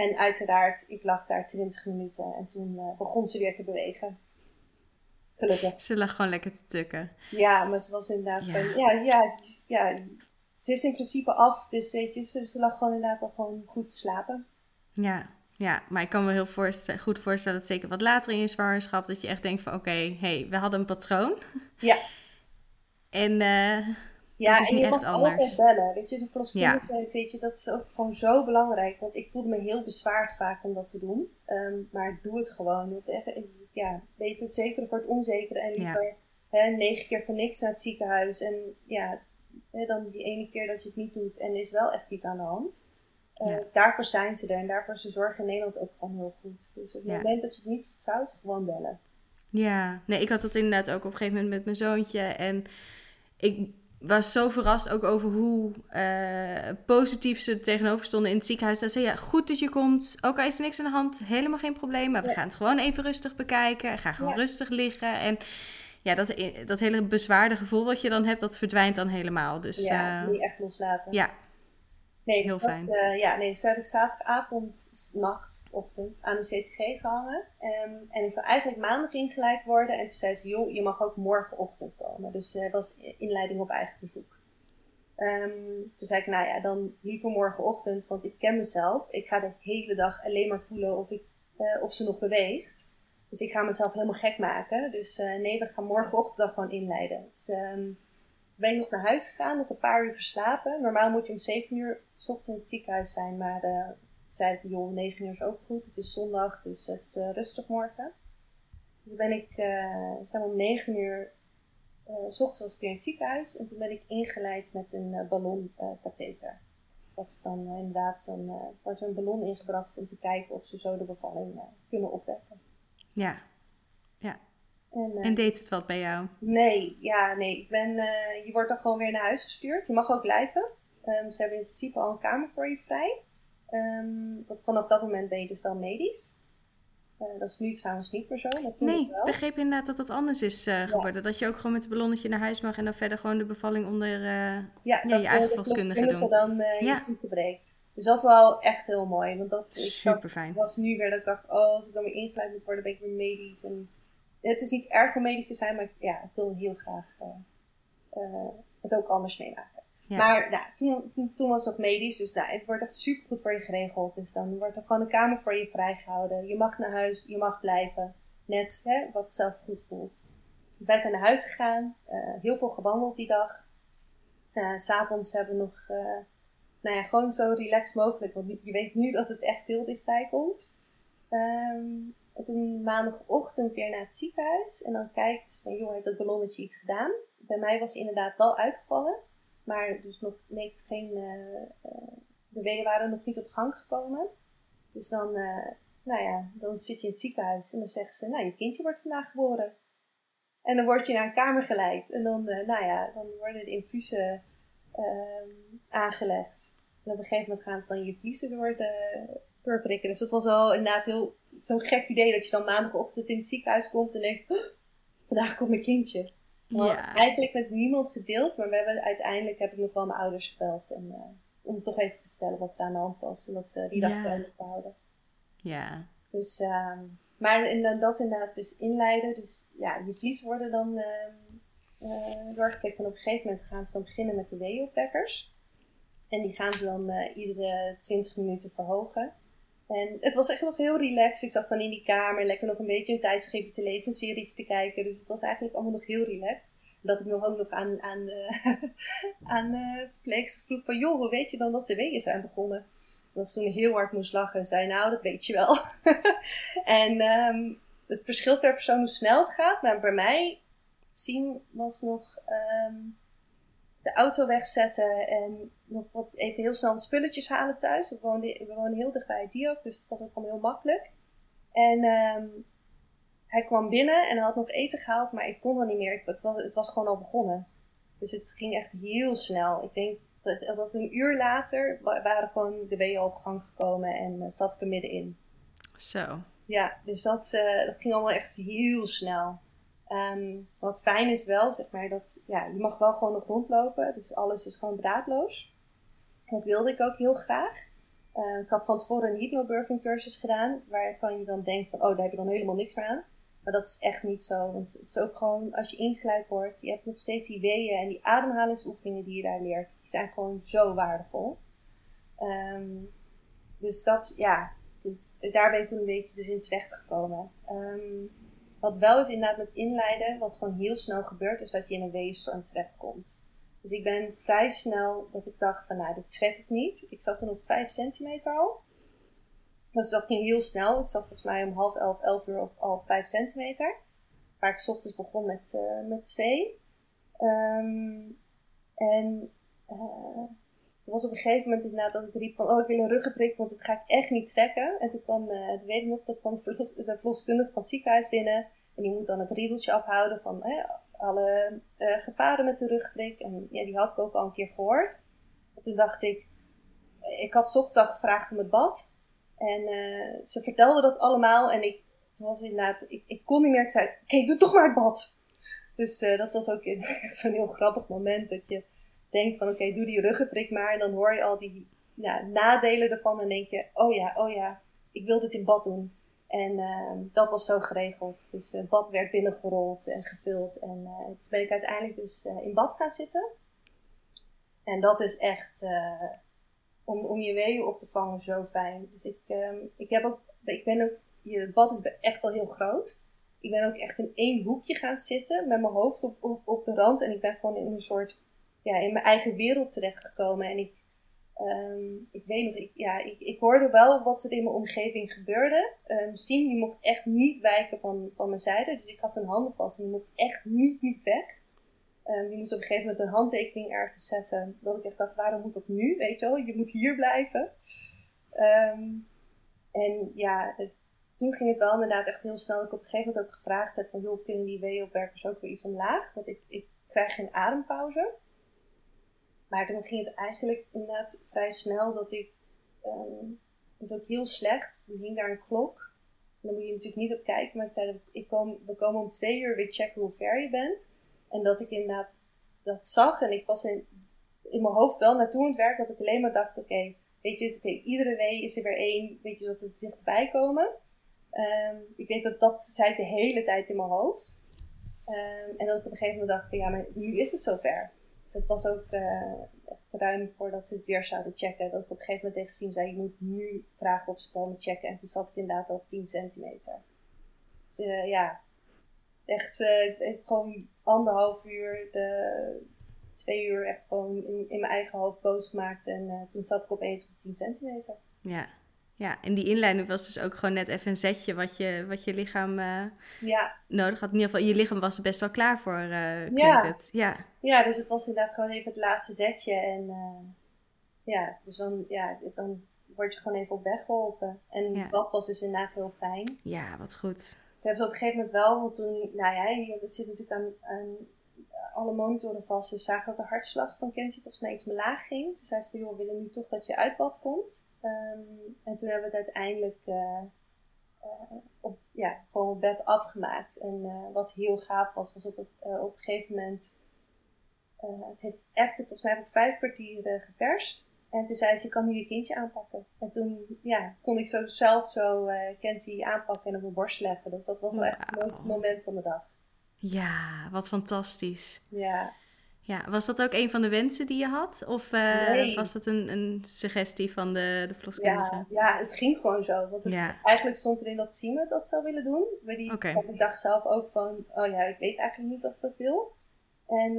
En uiteraard, ik lag daar 20 minuten en toen begon ze weer te bewegen. Gelukkig. Ze lag gewoon lekker te tukken. Ja, maar ze was inderdaad ja. Ja, ja, ja, ze is in principe af. Dus weet je, ze, ze lag gewoon inderdaad al gewoon goed te slapen. Ja, ja, maar ik kan me heel goed voorstellen dat zeker wat later in je zwangerschap... dat je echt denkt van oké, okay, hey, we hadden een patroon. Ja. en uh, ja, dat is en je mag anders. altijd bellen. Weet je, de verloskundige, ja. weet je, dat is ook gewoon zo belangrijk. Want ik voelde me heel bezwaard vaak om dat te doen. Um, maar doe het gewoon. Echt, ja, weet het zekere voor het onzekere. En liever ja. hè, negen keer voor niks naar het ziekenhuis. En ja, hè, dan die ene keer dat je het niet doet en is wel echt iets aan de hand. Uh, Daarvoor zijn ze er en daarvoor ze zorgen in Nederland ook gewoon heel goed. Dus op het moment dat je het niet vertrouwt, gewoon bellen. Ja, nee, ik had dat inderdaad ook op een gegeven moment met mijn zoontje. En ik was zo verrast ook over hoe uh, positief ze tegenover stonden in het ziekenhuis. Dat ze ja, goed dat je komt. Ook al is er niks aan de hand, helemaal geen probleem. Maar we gaan het gewoon even rustig bekijken. Ga gewoon rustig liggen. En ja, dat, dat hele bezwaarde gevoel wat je dan hebt, dat verdwijnt dan helemaal. Dus, ja, uh, niet echt loslaten. Ja, Nee, Heel dus fijn. uh, ja, nee, dus heb ik zaterdagavond, nacht, ochtend aan de CTG gehangen. Um, en ik zou eigenlijk maandag ingeleid worden. En toen zei ze, joh, je mag ook morgenochtend komen. Dus dat uh, was inleiding op eigen verzoek. Um, toen zei ik, nou ja, dan liever morgenochtend, want ik ken mezelf. Ik ga de hele dag alleen maar voelen of, ik, uh, of ze nog beweegt. Dus ik ga mezelf helemaal gek maken. Dus nee, we gaan morgenochtend dan gewoon inleiden. Dus um, ben ik nog naar huis gegaan, nog een paar uur geslapen. Normaal moet je om 7 uur s ochtends in het ziekenhuis zijn, maar uh, zei ik, joh, 9 uur is ook goed. Het is zondag, dus het is uh, rustig morgen. Dus ben ik, uh, zijn om 9 uur, uh, s ochtends was ik weer in het ziekenhuis. En toen ben ik ingeleid met een ballonkatheter. Dus dat is dan inderdaad, dan wordt er een ballon ingebracht om te kijken of ze zo de bevalling kunnen opwekken. Ja, ja. En, en, deed het wat bij jou? Nee, ja, nee. Ik ben, je wordt dan gewoon weer naar huis gestuurd. Je mag ook blijven. Um, ze hebben in principe al een kamer voor je vrij. Um, want vanaf dat moment ben je dus wel medisch. Uh, dat is nu trouwens niet meer zo. Nee, ik begreep inderdaad dat dat anders is uh, geworden. Ja. Dat je ook gewoon met het ballonnetje naar huis mag en dan verder gewoon de bevalling onder uh, ja, ja, je eigen verloskundige doen. dan ja. je breekt. Dus dat is wel echt heel mooi. Want dat Super fijn. was nu weer dat ik dacht, oh, als ik dan weer ingeleid moet worden, ben ik weer medisch. En het is niet erg om medisch te zijn, maar ja, ik wil heel graag het ook anders meemaken. Maar nou, toen, toen, was dat medisch, dus nou, het wordt echt super goed voor je geregeld. Dus dan wordt er gewoon een kamer voor je vrijgehouden. Je mag naar huis, je mag blijven. Net hè, wat zelf goed voelt. Dus wij zijn naar huis gegaan, uh, heel veel gewandeld die dag. Uh, S'avonds hebben we nog, uh, nou ja, gewoon zo relaxed mogelijk. Want je weet nu dat het echt heel dichtbij komt. Um, en toen maandagochtend weer naar het ziekenhuis. En dan kijken ze van, joh, heeft dat ballonnetje iets gedaan? Bij mij was het inderdaad wel uitgevallen. Maar dus nog nee, geen, uh, de weeën waren nog niet op gang gekomen. Dus dan, uh, nou ja, dan zit je in het ziekenhuis en dan zeggen ze, nou je kindje wordt vandaag geboren. En dan word je naar een kamer geleid. En dan, nou ja, dan worden de infusen ehm, aangelegd. En op een gegeven moment gaan ze dan je vliezen door de, doorprikken. Dus dat was wel inderdaad heel zo'n gek idee dat je dan maandagochtend in het ziekenhuis komt en denkt, vandaag komt mijn kindje. Ja. Eigenlijk met niemand gedeeld, maar we hebben, uiteindelijk heb ik nog wel mijn ouders gebeld. En, uh, om toch even te vertellen wat er aan de hand was. En dat ze die dag ja. te houden. Ja. Dus, uh, maar en, dat is inderdaad dus inleiden. Dus ja, je vlies worden dan uh, uh, doorgeprikt. En op een gegeven moment gaan ze dan beginnen met de weeopwekkers. En die gaan ze dan iedere 20 minuten verhogen. En het was echt nog heel relaxed. Ik zat gewoon in die kamer, lekker nog een beetje een tijdschrift te lezen, een series te kijken. Dus het was eigenlijk allemaal nog heel relaxed. Dat ik nog ook nog aan, aan, uh, aan de verpleegster vroeg van... joh, hoe weet je dan dat de weeën zijn begonnen? Dat ze toen heel hard moest lachen en zei, nou, dat weet je wel. en um, het verschilt per persoon hoe snel het gaat. Nou, bij mij zien was nog um, de auto wegzetten en nog wat even heel snel spulletjes halen thuis. We woonden, we woonden heel dichtbij diok, dus het was ook gewoon heel makkelijk. En um, hij kwam binnen en had nog eten gehaald, maar ik kon er niet meer. Het was, het was gewoon al begonnen. Dus het ging echt heel snel. Ik denk dat, dat een uur later waren gewoon de weeën op gang gekomen en uh, zat ik er middenin. Zo. Ja, dus dat, uh, dat ging allemaal echt heel snel. Um, wat fijn is wel, zeg maar, dat ja, je mag wel gewoon nog rondlopen. Dus alles is gewoon draadloos. Dat wilde ik ook heel graag. Uh, ik had van tevoren een hypnobirthing cursus gedaan, waarvan je dan denkt van, oh, daar heb je dan helemaal niks aan. Maar dat is echt niet zo. Want het is ook gewoon, als je ingeleid wordt, je hebt nog steeds die weeën en die ademhalingsoefeningen die je daar leert. Die zijn gewoon zo waardevol. Um, dus dat, ja, daar ben ik toen een beetje dus in terecht gekomen. Wat wel is inderdaad met inleiden, wat gewoon heel snel gebeurt, is dat je in een weeënstorm terechtkomt. Dus ik ben vrij snel dat ik dacht van, nou, dit trek ik niet. Ik zat toen op 5 centimeter al. Dus dat ging heel snel. Ik zat volgens mij om half elf, elf uur op, al op 5 centimeter. Waar ik ochtends begon met, uh, met 2. Um, en uh, er was op een gegeven moment inderdaad dat ik riep van, oh ik wil een ruggenprik, want dat ga ik echt niet trekken. En toen kwam, uh, ik nog, dat kwam de verloskundige van het ziekenhuis binnen. En die moet dan het riedeltje afhouden van alle uh, gevaren met de ruggenprik. En ja, die had ik ook al een keer gehoord. En toen dacht ik, ik had ochtends gevraagd om het bad. En uh, ze vertelde dat allemaal en ik, toen was inderdaad, ik, ik kon niet meer. Ik zei, oké, doe toch maar het bad. Dus dat was ook echt zo'n heel grappig moment dat je denkt van, oké, doe die ruggenprik maar. En dan hoor je al die nadelen ervan en denk je, oh ja, oh ja, ik wil dit in bad doen. En uh, dat was zo geregeld. Dus het bad werd binnengerold en gevuld. En toen ben ik uiteindelijk dus in bad gaan zitten. En dat is echt om, om je weeën op te vangen zo fijn. Dus ik, um, ik heb ook, ik ben ook, het bad is echt wel heel groot. Ik ben ook echt in één hoekje gaan zitten met mijn hoofd op, op, op de rand. En ik ben gewoon in een soort, ja, in mijn eigen wereld terechtgekomen. En ik, um, ik weet nog, ik, ja, ik, ik hoorde wel wat er in mijn omgeving gebeurde. Um, Siem die mocht echt niet wijken van, van mijn zijde. Dus ik had zijn handen vast en die mocht echt niet, niet weg. Um, die moest op een gegeven moment een handtekening ergens zetten. Dat ik echt dacht, waarom moet dat nu? Weet je wel, je moet hier blijven. En ja, toen ging het wel inderdaad echt heel snel. Ik op een gegeven moment ook gevraagd heb van, joh, kunnen die weeopwerkers ook weer iets omlaag? Want ik, ik krijg geen adempauze. Maar toen ging het eigenlijk inderdaad vrij snel dat ik... Um, dat is ook heel slecht. Er hing daar een klok. En daar moet je natuurlijk niet op kijken. Maar ze zeiden, ik kom, we komen om twee uur weer checken hoe ver je bent. En dat ik inderdaad dat zag en ik was in, in mijn hoofd wel naartoe aan het werk dat ik alleen maar dacht, oké, weet je, oké, iedere week is er weer één, weet je, dat er dichterbij komen. Um, ik weet dat dat zei ik de hele tijd in mijn hoofd. Um, en dat ik op een gegeven moment dacht van ja, maar nu is het zover. Dus het was ook uh, echt ruim voordat ze het weer zouden checken. Dat ik op een gegeven moment tegen zei, je moet nu vragen of ze komen checken. En toen zat ik inderdaad al op 10 centimeter. Dus uh, ja, echt uh, gewoon anderhalf uur, de, twee uur echt gewoon in, mijn eigen hoofd boos gemaakt. En toen zat ik opeens op 10 centimeter. Ja. Ja, en die inleiding was dus ook gewoon net even een zetje wat je, wat je lichaam uh, ja. nodig had. In ieder geval, je lichaam was er best wel klaar voor, uh, ja. het. Ja. ja, dus het was inderdaad gewoon even het laatste zetje. En uh, ja, dus dan, ja, dan word je gewoon even op weg geholpen. En ja. dat was dus inderdaad heel fijn. Ja, wat goed hebben ze op een gegeven moment wel, want toen, nou ja, het zit natuurlijk aan, aan alle monitoren vast. Ze zagen dat de hartslag van Kenzie volgens mij iets me laag ging. Toen zei ze van, joh, we willen nu toch dat je uit bad komt. Um, en toen hebben we het uiteindelijk uh, uh, op, ja, gewoon op bed afgemaakt. En uh, wat heel gaaf was, was op, op een gegeven moment... het heeft echt, volgens mij heb ik vijf kwartier geperst. En toen zei ze, je kan nu je kindje aanpakken. En toen ja, kon ik zo zelf zo uh, Kenzie aanpakken en op mijn borst leggen. Dus dat was wel echt het mooiste moment van de dag. Ja, wat fantastisch. Ja. Ja, was dat ook een van de wensen die je had? Of uh, Nee. was dat een, een suggestie van de, de verloskundige? Ja, ja, het ging gewoon zo. Want het, Ja. eigenlijk stond erin dat Sime dat zou willen doen. Maar die ik dacht zelf ook van, oh ja, ik weet eigenlijk niet of ik dat wil. En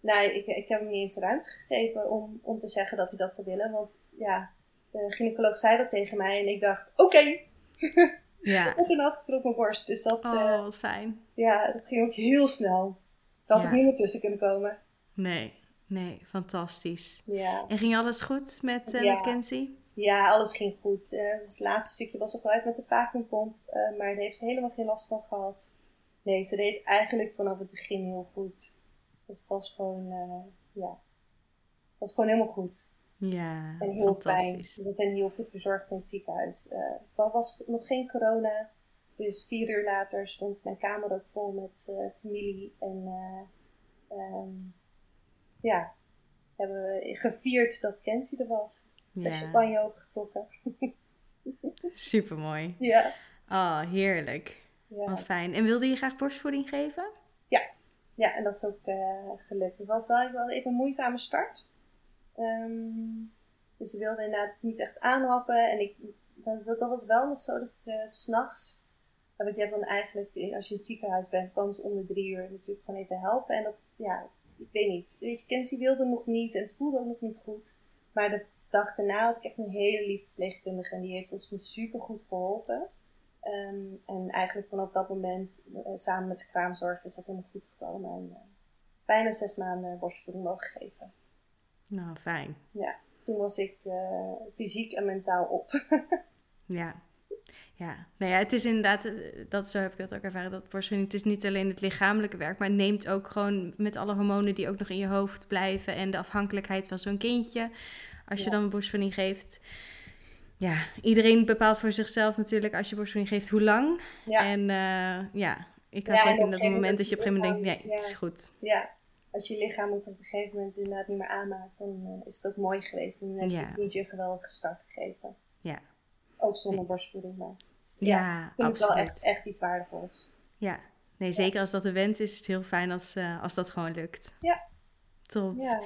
nou, ik, ik heb hem niet eens de ruimte gegeven om, om te zeggen dat hij dat zou willen. Want ja, de gynaecoloog zei dat tegen mij en ik dacht, oké. Ja. En toen had ik het op mijn borst. Dus dat, Oh, eh, wat fijn. ja, dat ging ook heel snel. Had Ja. ik niet meer tussen kunnen komen. Nee, nee, fantastisch. Ja. En ging alles goed met, eh Ja. met Kenzie? Ja, alles ging goed. Eh, dus het laatste stukje was ook wel uit met de vacuümpomp, eh, maar daar heeft ze helemaal geen last van gehad. Nee, ze deed eigenlijk vanaf het begin heel goed. Dus het was gewoon, ja, het was gewoon helemaal goed. Ja, En heel fijn. fantastisch. We zijn heel goed verzorgd in het ziekenhuis. Er was nog geen corona, dus vier uur later stond mijn kamer ook vol met eh, familie. En eh, ehm, ja, hebben we gevierd dat Kenzie er was. De Ja, champagne opengetrokken. super mooi. Ja. Oh, heerlijk. Ja. Wat fijn. En wilde je graag borstvoeding geven? ja, en dat is ook eh, gelukt. Het was wel, wel even een moeizame start. Ehm, dus ze wilde inderdaad niet echt aanhappen. En ik, dat, dat was wel nog zo dat ik s s'nachts... Want je hebt dan eigenlijk, als je in het ziekenhuis bent, kan ze om de drie uur natuurlijk gewoon even helpen. En dat, ja, ik weet niet. Weet je, Kenzie wilde nog niet en het voelde ook nog niet goed. Maar de dag daarna had ik echt een hele lieve verpleegkundige. En die heeft ons super goed geholpen. Ehm, en eigenlijk vanaf dat moment, eh, samen met de kraamzorg, is dat helemaal goed gekomen. En eh, bijna zes maanden borstvoeding mogen geven. Nou, fijn. Toen was ik eh, fysiek en mentaal op. Ja. Ja, nou ja, het is inderdaad, eh, dat zo heb ik dat ook ervaren, dat borstvoeding, het is niet alleen het lichamelijke werk, maar het neemt ook gewoon met alle hormonen die ook nog in je hoofd blijven en de afhankelijkheid van zo'n kindje, als je Ja. dan een borstvoeding geeft. Ja, iedereen bepaalt voor zichzelf natuurlijk als je borstvoeding geeft hoe lang. ja, En eh, ja, ik had Ja, ook in dat moment dat je op een gegeven moment denkt, nee, het is goed. ja, als je lichaam het op een gegeven moment inderdaad niet meer aanmaakt, dan eh, is het ook mooi geweest. En dan heb je het kindje een geweldige start gegeven. Ja, Ook zonder borstvoeding, maar ja, ik vind het wel absoluut. echt, echt iets waardevols. Ja, nee, zeker als dat de wens is, is het heel fijn als, eh, als dat gewoon lukt. Ja. Top. Ja,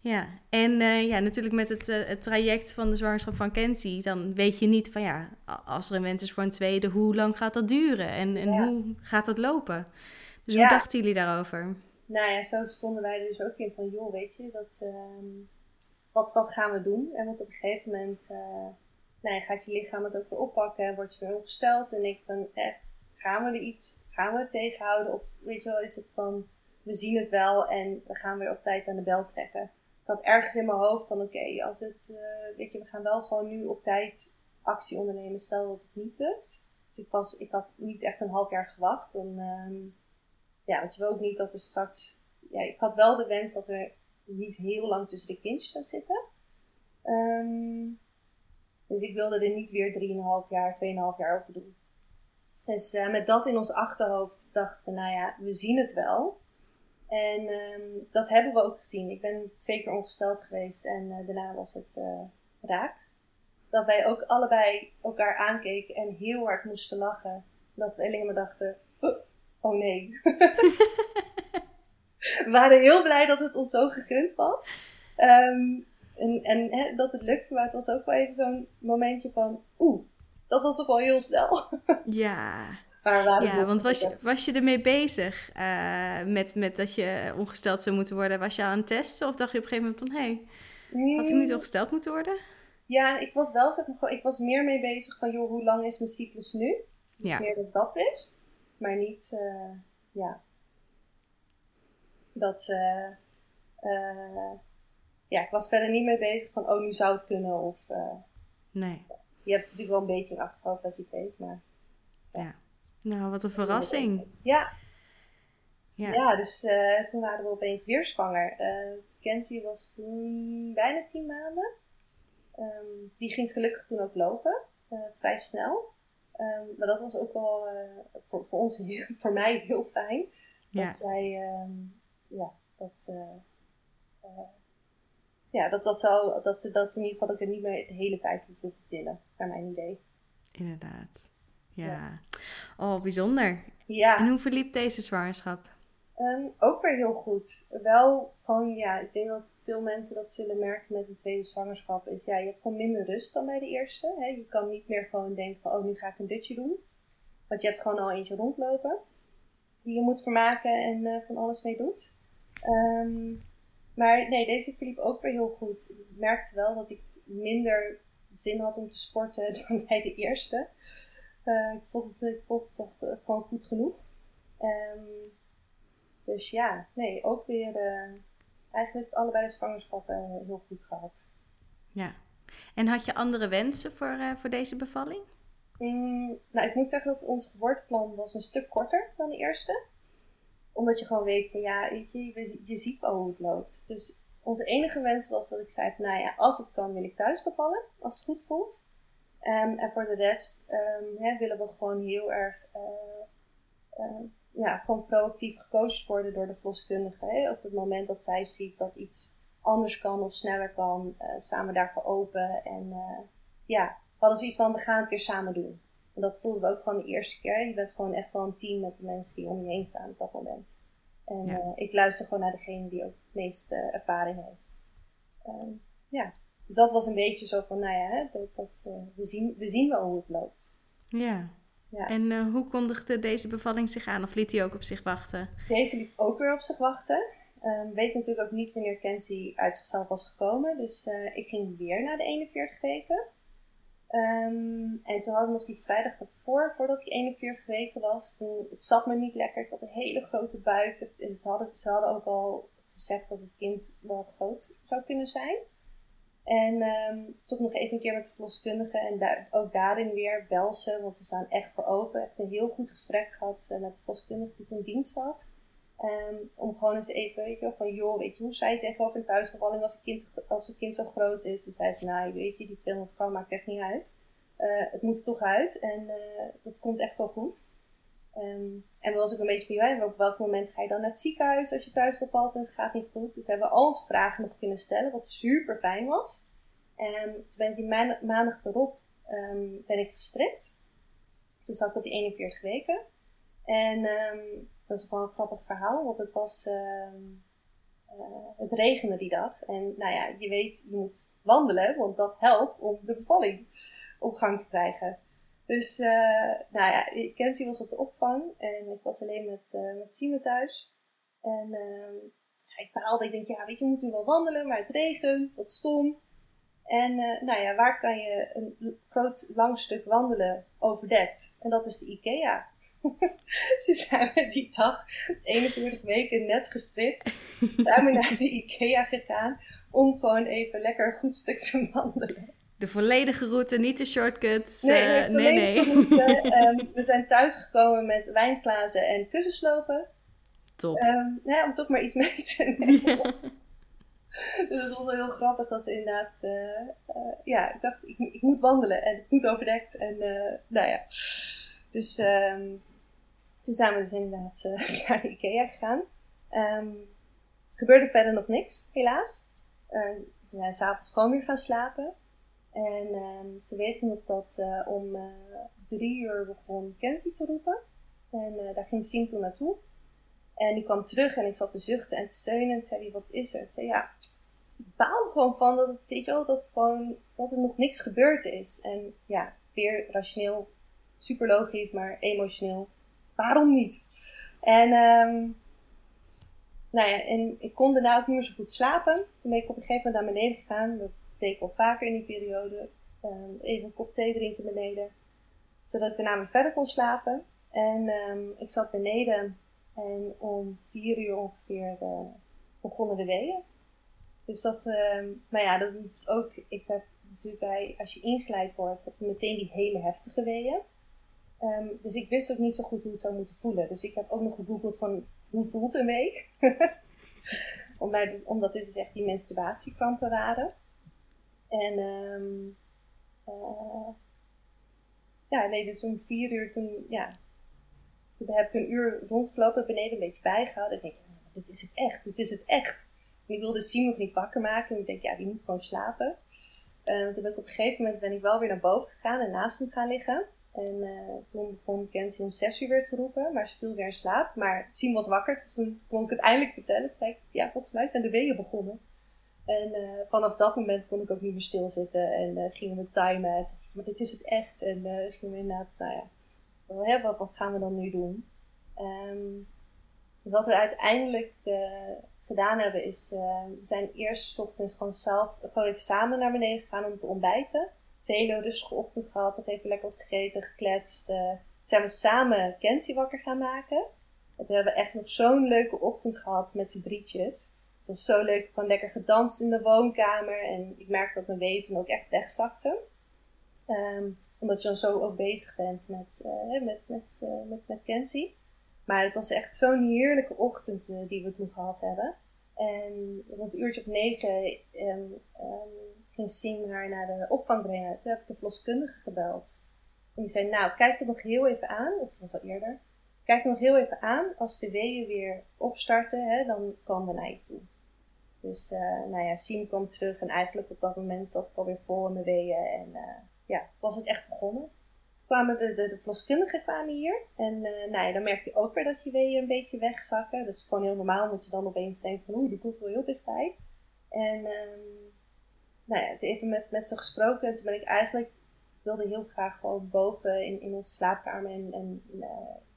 Ja, en eh, ja, natuurlijk met het, eh, het traject van de zwangerschap van Kenzie, dan weet je niet van ja, als er een wens is voor een tweede, hoe lang gaat dat duren en, en Ja. hoe gaat dat lopen? Dus Ja. hoe dachten jullie daarover? Nou ja, zo stonden wij er dus ook in van, joh, weet je, dat, ehm, wat, wat gaan we doen? En want op een gegeven moment nou gaat je lichaam het ook weer oppakken, word je weer ongesteld. En ik ben echt, gaan we er iets, gaan we het tegenhouden? Of weet je wel, is het van, we zien het wel en we gaan weer op tijd aan de bel trekken. Ik had ergens in mijn hoofd van, oké, als het, eh, weet je, we gaan wel gewoon nu op tijd actie ondernemen, stel dat het niet lukt. Dus ik, was, ik had niet echt een half jaar gewacht. En, ehm, ja, want je wil ook niet dat er straks. Ja, ik had wel de wens dat er niet heel lang tussen de kindjes zou zitten. Ehm, dus ik wilde er niet weer 3,5 jaar, 2,5 jaar over doen. Dus eh, met dat in ons achterhoofd dachten we, nou ja, we zien het wel. En ehm, dat hebben we ook gezien. Ik ben twee keer ongesteld geweest en eh, daarna was het eh, raak. Dat wij ook allebei elkaar aankeken en heel hard moesten lachen. Dat we alleen maar dachten, "Oh, oh nee. we waren heel blij dat het ons zo gegund was. Ehm, en en hè, dat het lukte, maar het was ook wel even zo'n momentje van, oeh, dat was toch wel heel snel. Ja, maar ja want was je, was je ermee bezig eh, met, met dat je ongesteld zou moeten worden? Was je aan het testen of dacht je op een gegeven moment van hé, hey, had ik niet Mm, ongesteld moeten worden? Ja, ik was wel zeg maar, ik was meer mee bezig van, joh, hoe lang is mijn cyclus nu? Dus Ja. meer dat ik dat wist, maar niet, eh, ja, dat, eh, ja, ik was verder niet mee bezig van, oh, nu zou het kunnen, of, eh, Nee. je hebt natuurlijk wel een beetje in achterhoofd dat je het weet, maar. Nou, wat een verrassing. Ja, Ja. ja. dus eh, toen waren we opeens weer zwanger. Eh Kenzie was toen bijna tien maanden. Ehm, die ging gelukkig toen ook lopen, vrij snel. Ehm, maar dat was ook wel voor, voor ons, voor mij heel fijn. Ja. Dat zij, ehm, ja, dat, ja, dat, dat, zou, dat ze dat in ieder geval ook niet meer de hele tijd hoefde te tillen, naar mijn idee. Inderdaad. Ja. Oh, bijzonder. Ja. En hoe verliep deze zwangerschap? Ehm, ook weer heel goed. Wel gewoon, ja, ik denk dat veel mensen dat zullen merken met een tweede zwangerschap. Is ja, je hebt gewoon minder rust dan bij de eerste. Hè? Je kan niet meer gewoon denken van, oh, nu ga ik een dutje doen. Want je hebt gewoon al eentje rondlopen. Die je moet vermaken en uh, van alles mee doet. Ehm, maar nee, deze verliep ook weer heel goed. Ik merkte wel dat ik minder zin had om te sporten dan bij de eerste. Uh, ik vond het, ik vond het gewoon goed genoeg. Um, dus ja, nee, ook weer uh, eigenlijk allebei de zwangerschappen heel goed gehad. Ja. En had je andere wensen voor, uh, voor deze bevalling? Mm, nou, ik moet zeggen dat ons geboorteplan was een stuk korter dan de eerste. Omdat je gewoon weet van ja, weet je, je, je ziet wel hoe het loopt. Dus onze enige wens was dat ik zei nou ja, als het kan wil ik thuis bevallen. Als het goed voelt. Um, en voor de rest um, hè, willen we gewoon heel erg uh, ja, gewoon proactief gecoacht worden door de verloskundige. Hè? Op het moment dat zij ziet dat iets anders kan of sneller kan, uh, staan we daarvoor open. En uh, ja, we hadden zoiets van, we gaan het weer samen doen. En dat voelden we ook gewoon de eerste keer. Je bent gewoon echt wel een team met de mensen die om je heen staan op dat moment. En ja. uh, ik luister gewoon naar degene die ook het meeste ervaring heeft. Um, ja, dus dat was een beetje zo van, nou ja, dat, dat, we, zien, we zien wel hoe het loopt. Ja, ja. En uh, hoe kondigde deze bevalling zich aan? Of liet hij ook op zich wachten? Deze liet ook weer op zich wachten. Um, weet natuurlijk ook niet wanneer Kenzie uit zichzelf was gekomen. Dus ik ging weer naar de 41 weken. Um, en toen hadden we nog die vrijdag ervoor, voordat ik 41 weken was. Toen, het zat me niet lekker. Ik had een hele grote buik. Het, en het hadden, ze hadden ook al gezegd dat het kind wel groot zou kunnen zijn. En um, toch nog even een keer met de verloskundige en daar, ook daarin weer bel ze, want ze staan echt voor open. Echt een heel goed gesprek gehad uh, met de verloskundige die toen dienst had. Um, om gewoon eens even, weet je van joh, weet je, hoe zei je tegenover een thuisbevalling als een kind, als een kind zo groot is? Dus zei ze, nou, weet je, die 200 gram maakt echt niet uit. Uh, het moet er toch uit en uh, dat komt echt wel goed. Um, en we was ook een beetje van, ja, op welk moment ga je dan naar het ziekenhuis als je thuis bevalt en het gaat niet goed? Dus we hebben al onze vragen nog kunnen stellen, wat super fijn was. En toen ben ik die maandag, maandag erop um, ben ik gestript. Toen zat ik op die 41 weken. En um, dat is gewoon een grappig verhaal, want het was, um, uh, het regende die dag. En nou ja, je weet, je moet wandelen, want dat helpt om de bevalling op gang te krijgen. Dus, uh, nou ja, Kenzie was op de opvang en ik was alleen met, uh, met Sime thuis. En uh, ik baalde, ik denk, ja, weet je, we moeten wel wandelen, maar het regent, wat stom. En nou ja, waar kan je een groot lang stuk wandelen overdekt? En dat is de IKEA. Ze zijn we die dag, het 41 weken net gestript, zijn we naar de IKEA gegaan om gewoon even lekker een goed stuk te wandelen. De volledige route, niet de shortcuts. Nee, nee, uh, nee. um, we zijn thuisgekomen met wijnglazen en kussenslopen. Top. Um, ja, om toch maar iets mee te nemen. dus het was wel heel grappig dat we inderdaad, uh, uh, ja, ik dacht, ik, ik, moet wandelen en het moet overdekt. En nou ja, dus um, toen zijn we dus inderdaad naar de IKEA gegaan. Um, gebeurde verder nog niks, helaas. we zijn s'avonds gewoon weer gaan slapen. En um, toen weet ik nog dat uh, om uh, drie uur begon Kenzie te roepen. En uh, daar ging Siem toen naartoe. En die kwam terug en ik zat te zuchten en te steunen. En zei hij, wat is er? Ik zei, ja, ik baal gewoon van dat het, wel, dat, gewoon, dat er nog niks gebeurd is. En ja, weer rationeel, super logisch, maar emotioneel. Waarom niet? En, um, nou ja, en ik kon daarna ook niet meer zo goed slapen. Toen ben ik op een gegeven moment naar beneden gegaan. Dat deed ik al vaker in die periode. Um, even een kop thee drinken beneden. Zodat ik daarna weer verder kon slapen. En um, ik zat beneden en om vier uur ongeveer uh, begonnen de weeën. Dus dat, maar ja, dat is ook, ik heb natuurlijk bij, als je ingeleid wordt, heb je meteen die hele heftige weeën. Um, dus ik wist ook niet zo goed hoe het zou moeten voelen. Dus ik heb ook nog gegoogeld van, hoe voelt een wee? Omdat dit dus echt die menstruatiekrampen waren. En um, ja, nee, dus om vier uur toen, ja, toen heb ik een uur rondgelopen, beneden een beetje bijgehouden. En ik denk, dit is het echt, dit is het echt. Ik wilde Sim nog niet wakker maken. En ik denk, ja, die moet gewoon slapen. Uh, toen ben ik op een gegeven moment ben ik wel weer naar boven gegaan en naast hem gaan liggen. En uh, toen begon Kenzie om zes uur weer te roepen, maar ze viel weer in slaap. Maar Siem was wakker, dus toen kon ik het eindelijk vertellen. Toen zei ik, ja, volgens mij zijn de weeën begonnen. En uh, vanaf dat moment kon ik ook niet meer stilzitten en uh, gingen we timen. En zei, maar dit is het echt. En gingen we inderdaad, nou ja, wat, wat gaan we dan nu doen? Um, dus wat we uiteindelijk gedaan hebben is, we zijn eerst ochtends gewoon zelf, gewoon even samen naar beneden gegaan om te ontbijten. Een hele rustige ochtend gehad, nog even lekker wat gegeten, gekletst. zijn we samen Kenzie wakker gaan maken. En toen hebben we echt nog zo'n leuke ochtend gehad met z'n drietjes. Het was zo leuk. Gewoon lekker gedanst in de woonkamer. En ik merkte dat mijn weeën toen ook echt wegzakte. Um, omdat je dan zo ook bezig bent met, uh, met, met, uh, met, met Kenzie. Maar het was echt zo'n heerlijke ochtend uh, die we toen gehad hebben. En rond een uurtje of negen um, um, ging Siem haar naar de opvang brengen. Toen heb ik de verloskundige gebeld. En die zei, nou, kijk het nog heel even aan. Of het was al eerder. Kijk het nog heel even aan. Als de weeën weer opstarten, hè, dan komen we naar je toe. Dus uh, nou ja, Siem kwam terug en eigenlijk op dat moment zat ik alweer vol in mijn weeën. En uh, ja, was het echt begonnen. Kwamen de, de, de kwamen hier. En uh, nou ja, dan merk je ook weer dat je weeën een beetje wegzakken. Dat is gewoon heel normaal, omdat je dan opeens denkt van oeh, die komt wel heel dichtbij. En um, nou even met, met ze gesproken. En toen ben ik eigenlijk, wilde heel graag gewoon boven in, in onze slaapkamer en, en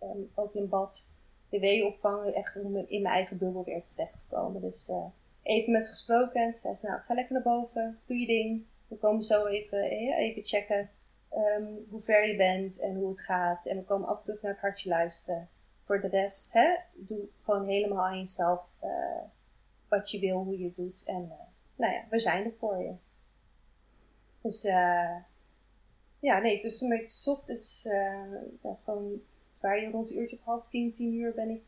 um, ook in bad de weeën opvangen. Echt om in mijn eigen bubbel weer terecht te komen. Dus even met ze gesproken. En zei ze, nou, ga lekker naar boven, doe je ding. We komen zo even, eh, even checken um, hoe ver je bent en hoe het gaat. En we komen af en toe naar het hartje luisteren. Voor de rest, hè, doe gewoon helemaal aan jezelf wat je wil, hoe je het doet. En nou ja, we zijn er voor je. Dus uh, ja, nee, tussen een beetje ochtends, ja, gewoon waar je rond een uurtje op half tien, tien uur ben ik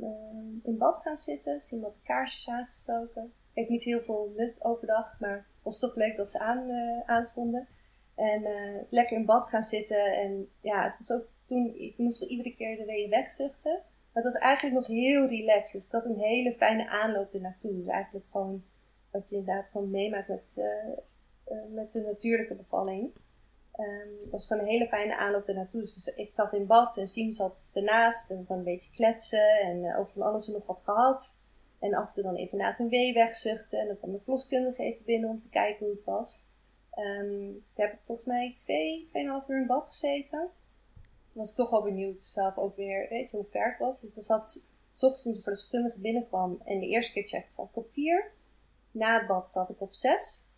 Ehm, in bad gaan zitten. Zien wat kaarsjes aangestoken. Heeft niet heel veel nut overdag, maar was toch leuk dat ze aan, aanstonden. En lekker in bad gaan zitten. En ja, het was ook toen, ik moest wel iedere keer de weeën wegzuchten. Maar het was eigenlijk nog heel relaxed. Dus ik had een hele fijne aanloop ernaartoe. Dus eigenlijk gewoon wat je inderdaad gewoon meemaakt met, uh, met de natuurlijke bevalling. Um, het was gewoon een hele fijne aanloop ernaartoe. Dus ik zat in bad en Siem zat ernaast en we een beetje kletsen en uh, over van alles en nog wat gehad. En af en toe dan even na een wee wegzuchten en dan kwam de verloskundige even binnen om te kijken hoe het was. Um, daar heb ik volgens mij twee, tweeënhalf uur in bad gezeten. Was toch wel benieuwd zelf ook weer, weet je, hoe ver ik was. Dus ik zat, s ochtends toen de verloskundige binnenkwam en de eerste keer checkte zat ik op vier. Na het bad zat ik op zes.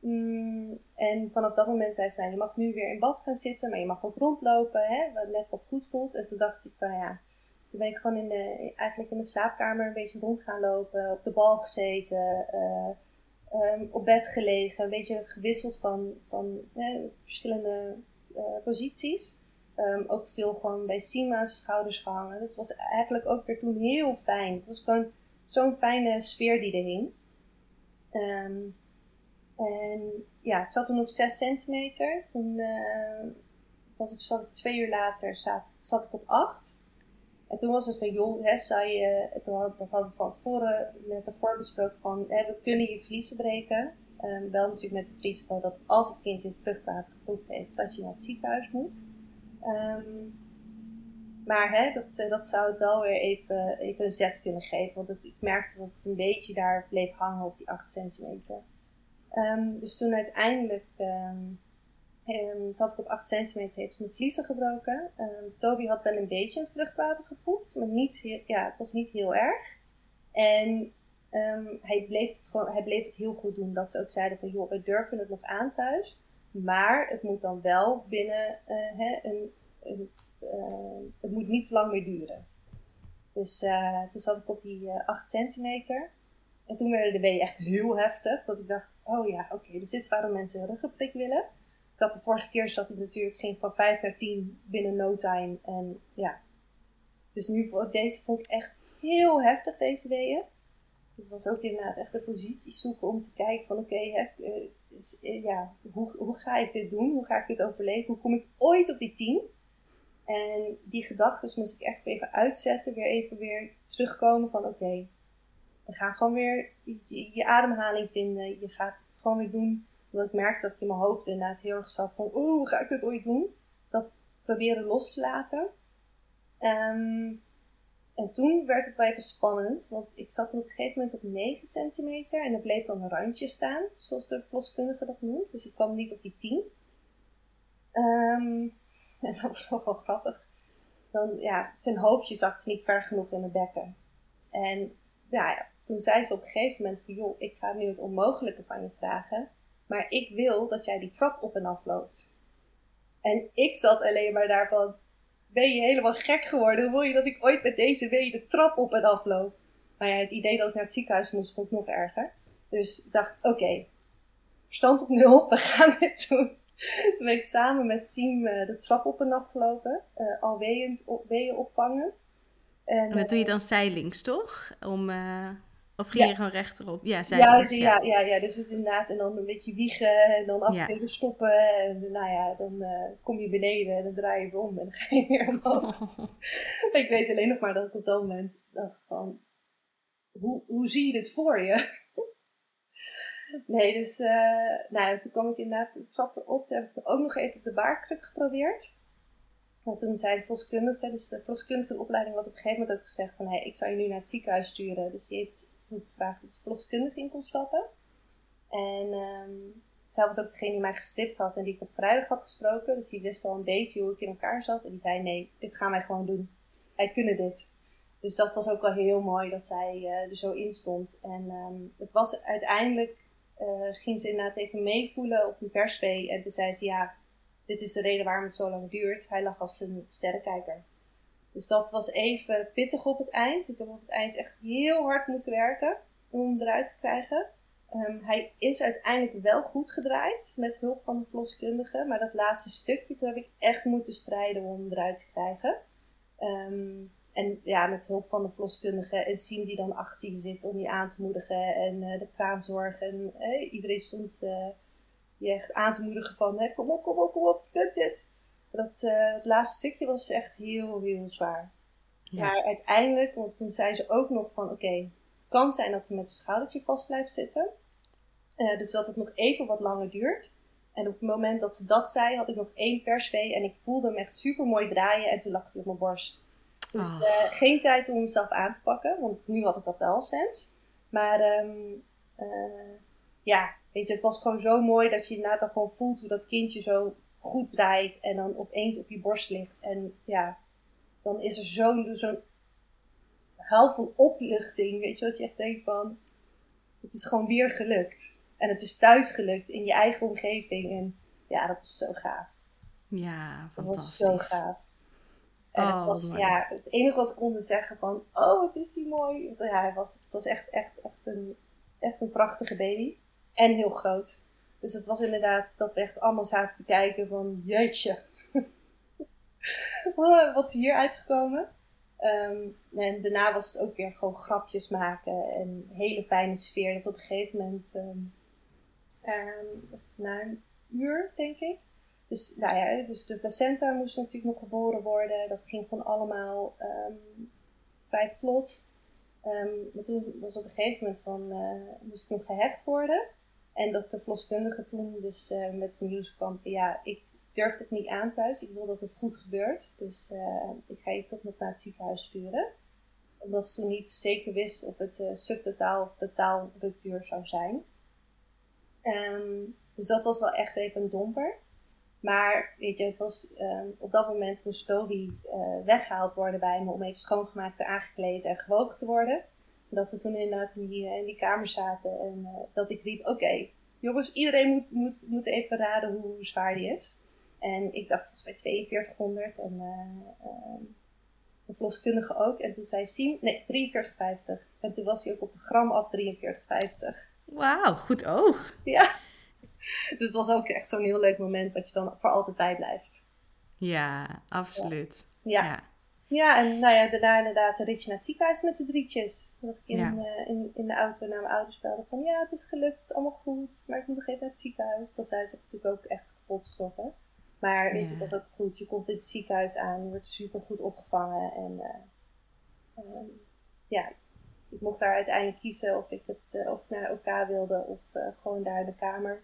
Mm, en vanaf dat moment zei ze, nou, je mag nu weer in bad gaan zitten, maar je mag ook rondlopen, hè, wat net wat goed voelt. En toen dacht ik van ja, toen ben ik gewoon in de, eigenlijk in de slaapkamer een beetje rond gaan lopen, op de bal gezeten, uh, um, op bed gelegen, een beetje gewisseld van, van verschillende uh, posities. Um, ook veel gewoon bij Sima's schouders gehangen. Dus het was eigenlijk ook weer toen heel fijn. Het was gewoon zo'n fijne sfeer die er hing. Um, en ja, ik zat toen op 6 centimeter. Toen uh, was ik, zat ik twee uur later zat, zat ik op 8. En toen was het van, joh, hè, zou je, toen hadden, we van tevoren met ervoor besproken van, hè, we kunnen je vliezen breken. Um, wel natuurlijk met het risico dat als het kindje het vruchtwater gepoept heeft, dat je naar het ziekenhuis moet. Um, maar hè, dat, eh, dat zou het wel weer even, even een zet kunnen geven. Want ik merkte dat het een beetje daar bleef hangen op die 8 centimeter. Um, dus toen uiteindelijk um, um, zat ik op 8 centimeter, heeft ze mijn vliezen gebroken. Toby had wel een beetje het vruchtwater gepoept, maar niet, ja, het was niet heel erg. En hij, bleef het gewoon, hij bleef het heel goed doen. Dat ze ook zeiden van, joh, we durven het nog aan thuis. Maar het moet dan wel binnen uh, een, een uh, het moet niet lang meer duren. Dus uh, toen zat ik op die 8 centimeter. En toen werden de weeën echt heel heftig. Dat ik dacht, oh ja, oké, dus dit is waarom mensen een ruggenprik willen. Ik had de vorige keer zat ik natuurlijk, ging van 5 naar 10 binnen no time. En ja, dus nu deze vond ik echt heel heftig, deze weeën. Dus het was ook inderdaad echt de positie zoeken om te kijken van oké, ja, hoe, hoe ga ik dit doen? Hoe ga ik dit overleven? Hoe kom ik ooit op die 10? En die gedachten moest ik echt even uitzetten. Weer even weer terugkomen van oké, we gaan gewoon weer je, ademhaling vinden. Je gaat het gewoon weer doen. Omdat ik merkte dat ik in mijn hoofd inderdaad heel erg zat van, oeh, ga ik dit ooit doen? Ik proberen los te laten. Ehm, en toen werd het wel even spannend, want ik zat op een gegeven moment op 9 centimeter en er bleef dan een randje staan, zoals de verloskundige dat noemt. Dus ik kwam niet op die 10. Ehm, en dat was nog wel grappig. Dan, ja, zijn hoofdje zakte niet ver genoeg in mijn bekken. En ja, ja, toen zei ze op een gegeven moment van, joh, ik ga nu het onmogelijke van je vragen, maar ik wil dat jij die trap op en af loopt. En ik zat alleen maar daarvan, ben je helemaal gek geworden? Hoe wil je dat ik ooit met deze wee de trap op en af loop? Maar ja, het idee dat ik naar het ziekenhuis moest, vond ik nog erger. Dus ik dacht, oké, verstand op nul, we gaan dit doen. Toen ben ik samen met Siem uh, de trap op en af gelopen, uh, al weeën, op, weeën opvangen. En, en dat doe je dan zijlings, toch? Om, uh, of ging ja. je gewoon rechterop? Ja, zijlings. Ja, ja, ja, ja, dus het inderdaad. En dan een beetje wiegen en dan af en toe stoppen. En nou ja, dan uh, kom je beneden en dan draai je om en dan ga je weer omhoog. Oh. ik weet alleen nog maar dat ik op dat moment dacht van, hoe, hoe zie je dit voor je? Nee, dus uh, nou, toen kwam ik inderdaad de trap erop. Toen heb ik ook nog even op de baarkruk geprobeerd. Want toen zei de volkskundige, dus de volkskundige opleiding, had op een gegeven moment ook gezegd van, hey, ik zou je nu naar het ziekenhuis sturen. Dus die heeft toen gevraagd of de verloskundige in kon stappen. En um, zij was ook degene die mij gestipt had en die ik op vrijdag had gesproken. Dus die wist al een beetje hoe ik in elkaar zat. En die zei, nee, dit gaan wij gewoon doen. Wij kunnen dit. Dus dat was ook wel heel mooi dat zij uh, er zo in stond. En um, het was uiteindelijk, uh, ging ze inderdaad even meevoelen op een persvee. En toen zei ze, ja, dit is de reden waarom het zo lang duurt. Hij lag als een sterrenkijker. Dus dat was even pittig op het eind. Ik heb op het eind echt heel hard moeten werken om hem eruit te krijgen. Um, hij is uiteindelijk wel goed gedraaid met hulp van de verloskundige. Maar dat laatste stukje, toen heb ik echt moeten strijden om hem eruit te krijgen. Um, en ja, met hulp van de verloskundige en Siem die dan achter je zit om je aan te moedigen. En uh, de kraamzorg. En uh, iedereen stond uh, je echt aan te moedigen van hey, kom op, kom op, kom op, je kunt dit. Dat, uh, het laatste stukje was echt heel, heel zwaar. Ja. Maar uiteindelijk, want toen zei ze ook nog van oké, okay, het kan zijn dat ze met het schoudertje vast blijft zitten. Dus dat het nog even wat langer duurt. En op het moment dat ze dat zei, had ik nog één persvee en ik voelde hem echt super mooi draaien en toen lag hij op mijn borst. Dus oh. uh, geen tijd om mezelf aan te pakken, want nu had ik dat wel sens. Maar um, ja, weet je, het was gewoon zo mooi dat je inderdaad dan gewoon voelt hoe dat kindje zo goed draait en dan opeens op je borst ligt. En ja, dan is er zo'n zo'n huil van opluchting. Weet je, wat je echt denkt van, het is gewoon weer gelukt. En het is thuis gelukt in je eigen omgeving. En ja, dat was zo gaaf. Ja, fantastisch. Dat was zo gaaf. En oh, het was, ja, het enige wat ik kon zeggen van, oh, wat is die mooi. Ja, het was, het was echt, echt, echt een, echt een prachtige baby. En heel groot. Dus het was inderdaad dat we echt allemaal zaten te kijken van jeetje. Wat is hier uitgekomen? Um, en daarna was het ook weer gewoon grapjes maken en een hele fijne sfeer. Dat op een gegeven moment, um, um, was het na een uur denk ik. Dus, nou ja, dus de placenta moest natuurlijk nog geboren worden. Dat ging gewoon allemaal vrij vlot. maar toen was op een gegeven moment van, uh, moest ik nog gehecht worden. En dat de verloskundige toen dus uh, met de nieuws kwam van ja, ik durf het niet aan thuis. Ik wil dat het goed gebeurt. Dus uh, ik ga je toch nog naar het ziekenhuis sturen. Omdat ze toen niet zeker wist of het subtotaal of totaalruptuur zou zijn. Um, dus dat was wel echt even een domper. Maar weet je, het was, um, op dat moment moest Toby weggehaald worden bij me om even schoongemaakt en aangekleed en gewogen te worden dat we toen inderdaad in die, in die kamer zaten en uh, dat ik riep: Oké, jongens, iedereen moet, moet, moet even raden hoe zwaar die is. En ik dacht volgens mij 4200 en uh, de verloskundige ook. En toen zei Siem: Nee, 4350. En toen was hij ook op de gram af 4350. Wauw, goed oog. Ja. Dus het was ook echt zo'n heel leuk moment wat je dan voor altijd bijblijft. Ja, absoluut. ja. ja. Ja, en nou ja, daarna inderdaad een ritje naar het ziekenhuis met z'n drietjes. Dat ik in, uh, in, in de auto naar mijn ouders belde van ja, het is gelukt, het is allemaal goed, maar ik moet nog even naar het ziekenhuis. Dat zijn ze natuurlijk ook echt kapot geschrokken. Maar weet je, het was ook goed. Je komt in het ziekenhuis aan, je wordt super goed opgevangen. En uh, um, ja, ik mocht daar uiteindelijk kiezen of ik, het, uh, of ik naar OK wilde of gewoon daar in de kamer.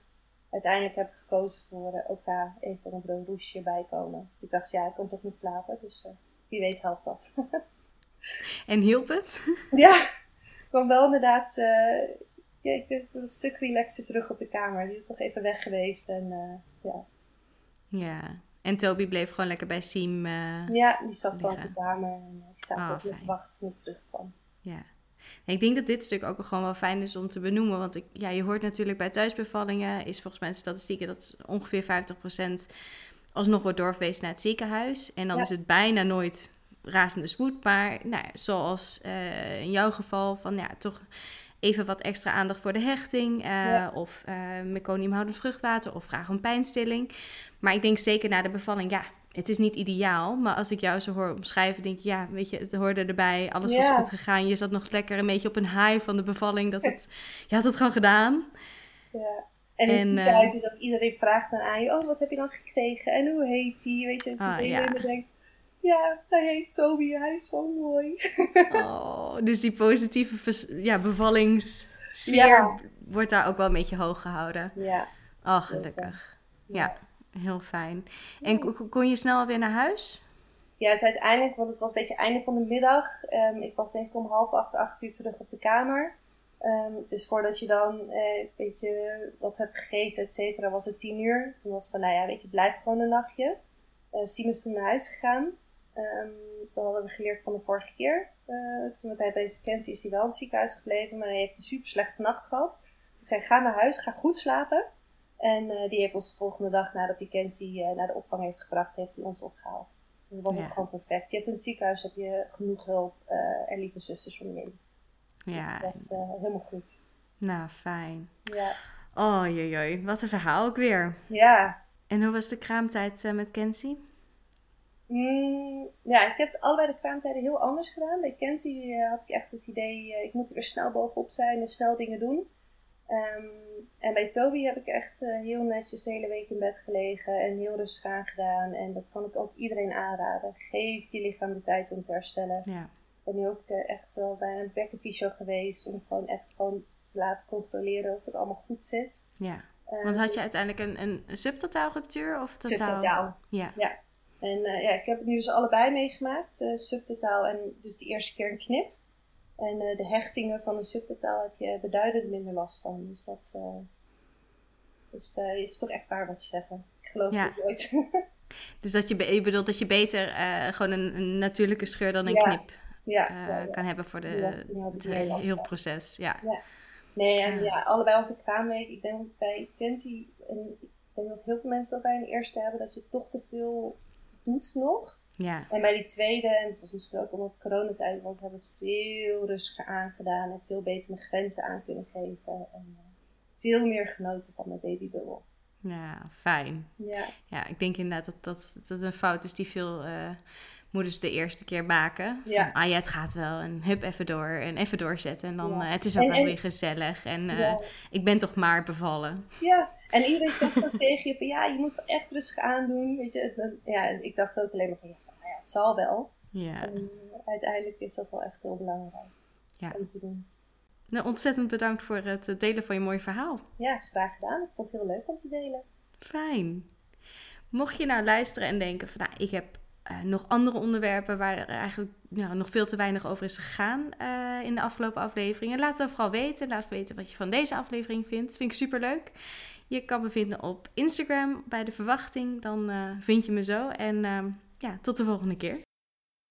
Uiteindelijk heb ik gekozen voor uh, OK even een een roesje bijkomen. Ik dacht, ja, ik kan toch niet slapen, dus uh, wie weet helpt dat. en hielp het? ja, ik kwam wel inderdaad uh, ja, ik ben een stuk relaxer terug op de kamer. Die is toch even weg geweest en ja. Ja, en Toby bleef gewoon lekker bij Siem Ja, die zat gewoon op de kamer en die zat oh, op te wachten toen ik terugkwam. Ja. Ik denk dat dit stuk ook gewoon wel fijn is om te benoemen. Want ik, ja, je hoort natuurlijk bij thuisbevallingen, is volgens mij de statistieken dat ongeveer 50% alsnog wordt doorverwezen naar het ziekenhuis. En dan is het bijna nooit razende spoed. Maar nou ja, zoals uh, in jouw geval, van ja, toch even wat extra aandacht voor de hechting. Uh, ja. Of uh, meconiumhoudend vruchtwater of vraag om pijnstilling. Maar ik denk zeker na de bevalling, ja, het is niet ideaal, maar als ik jou zo hoor omschrijven, denk ik, ja, weet je, het hoorde erbij, alles was goed gegaan. Je zat nog lekker een beetje op een high van de bevalling, dat het, je had het gewoon gedaan. Ja. En in het ziekenhuis is ook iedereen vraagt dan aan je, oh, wat heb je dan gekregen en hoe heet hij? Weet je, ah, ja. denkt, ja, hij heet Toby, hij is zo mooi. oh, dus die positieve ja, bevallingssfeer wordt daar ook wel een beetje hoog gehouden. Ja. Oh, gelukkig. ja heel fijn. En kon je snel weer naar huis? Ja, dus uiteindelijk, want het was een beetje einde van de middag. Um, ik was denk ik om half acht, acht uur terug op de kamer. Um, dus voordat je dan eh, een beetje wat hebt gegeten, et cetera, was het tien uur. Toen was het van, nou ja, weet je, blijf gewoon een nachtje. Uh, Simon is toen naar huis gegaan. Um, dat hadden we geleerd van de vorige keer. Uh, toen bij deze Kenzie is hij wel in het ziekenhuis gebleven, maar hij heeft een super slechte nacht gehad. Dus ik zei, ga naar huis, ga goed slapen. En uh, die heeft ons de volgende dag nadat hij Kenzie uh, naar de opvang heeft gebracht, heeft hij ons opgehaald. Dus dat was ook gewoon perfect. Je hebt in het ziekenhuis heb je genoeg hulp uh, en lieve zusters om je heen. Ja. Dus dat was helemaal goed. Nou, fijn. Ja. Oh, wat een verhaal ook weer. Ja. En hoe was de kraamtijd met Kenzie? Mm, ja, ik heb allebei de kraamtijden heel anders gedaan. Bij Kenzie had ik echt het idee, ik moet er weer snel bovenop zijn en snel dingen doen. Um, en bij Toby heb ik echt uh, heel netjes de hele week in bed gelegen en heel rustig aangedaan. En dat kan ik ook iedereen aanraden. Geef je lichaam de tijd om te herstellen. Ja. Ik ben nu ook uh, echt wel bij een bekkenfysio geweest om gewoon echt gewoon te laten controleren of het allemaal goed zit. Ja. Um, Want had je uiteindelijk een, een subtotaalruptuur of totaal? Subtotaal. Ja. ja. En uh, ja, ik heb het nu dus allebei meegemaakt. subtotaal en dus de eerste keer een knip. En uh, de hechtingen van de subtotaal heb je beduidend minder last van. Dus dat uh, is, uh, is toch echt waar wat ze zeggen. Ik geloof ja. het nooit. dus dat je, je bedoelt dat je beter gewoon een, een, natuurlijke scheur dan een ja. knip ja, kan hebben voor de, het heel proces. Ja. Nee, en ja. allebei onze kraamweek. Ik denk bij Kenzie, en ik denk dat heel veel mensen dat bij een eerste hebben, dat je toch te veel doet nog. Ja. En bij die tweede, en het was misschien ook omdat het coronatijd was, hebben we het veel rustiger aangedaan en veel beter mijn grenzen aan kunnen geven. En uh, veel meer genoten van mijn babybubbel. Ja, fijn. Ja. ja, ik denk inderdaad dat dat, dat een fout is die veel uh, moeders de eerste keer maken. Van, ja. Ah ja, het gaat wel. En hup, even door. En even doorzetten. En dan, ja. uh, het is ook en, wel weer gezellig. En ja. ik ben toch maar bevallen. Ja, en iedereen zegt ook tegen je van ja, je moet wel echt rustig aandoen. Weet je, ja, en ik dacht ook alleen maar van ja, het zal wel. Ja. En eh, uiteindelijk is dat wel echt heel belangrijk ja. om te doen. Nou, ontzettend bedankt voor het eh, delen van je mooie verhaal. Ja, graag gedaan. Ik vond het heel leuk om te delen. Fijn. Mocht je nou luisteren en denken van nou, ik heb uh, nog andere onderwerpen waar er eigenlijk nou, nog veel te weinig over is gegaan uh, in de afgelopen afleveringen. Laat het vooral weten. Laat weten wat je van deze aflevering vindt. Vind ik super leuk. Je kan me vinden op Instagram bij de verwachting. Dan uh, vind je me zo. En ja, tot de volgende keer.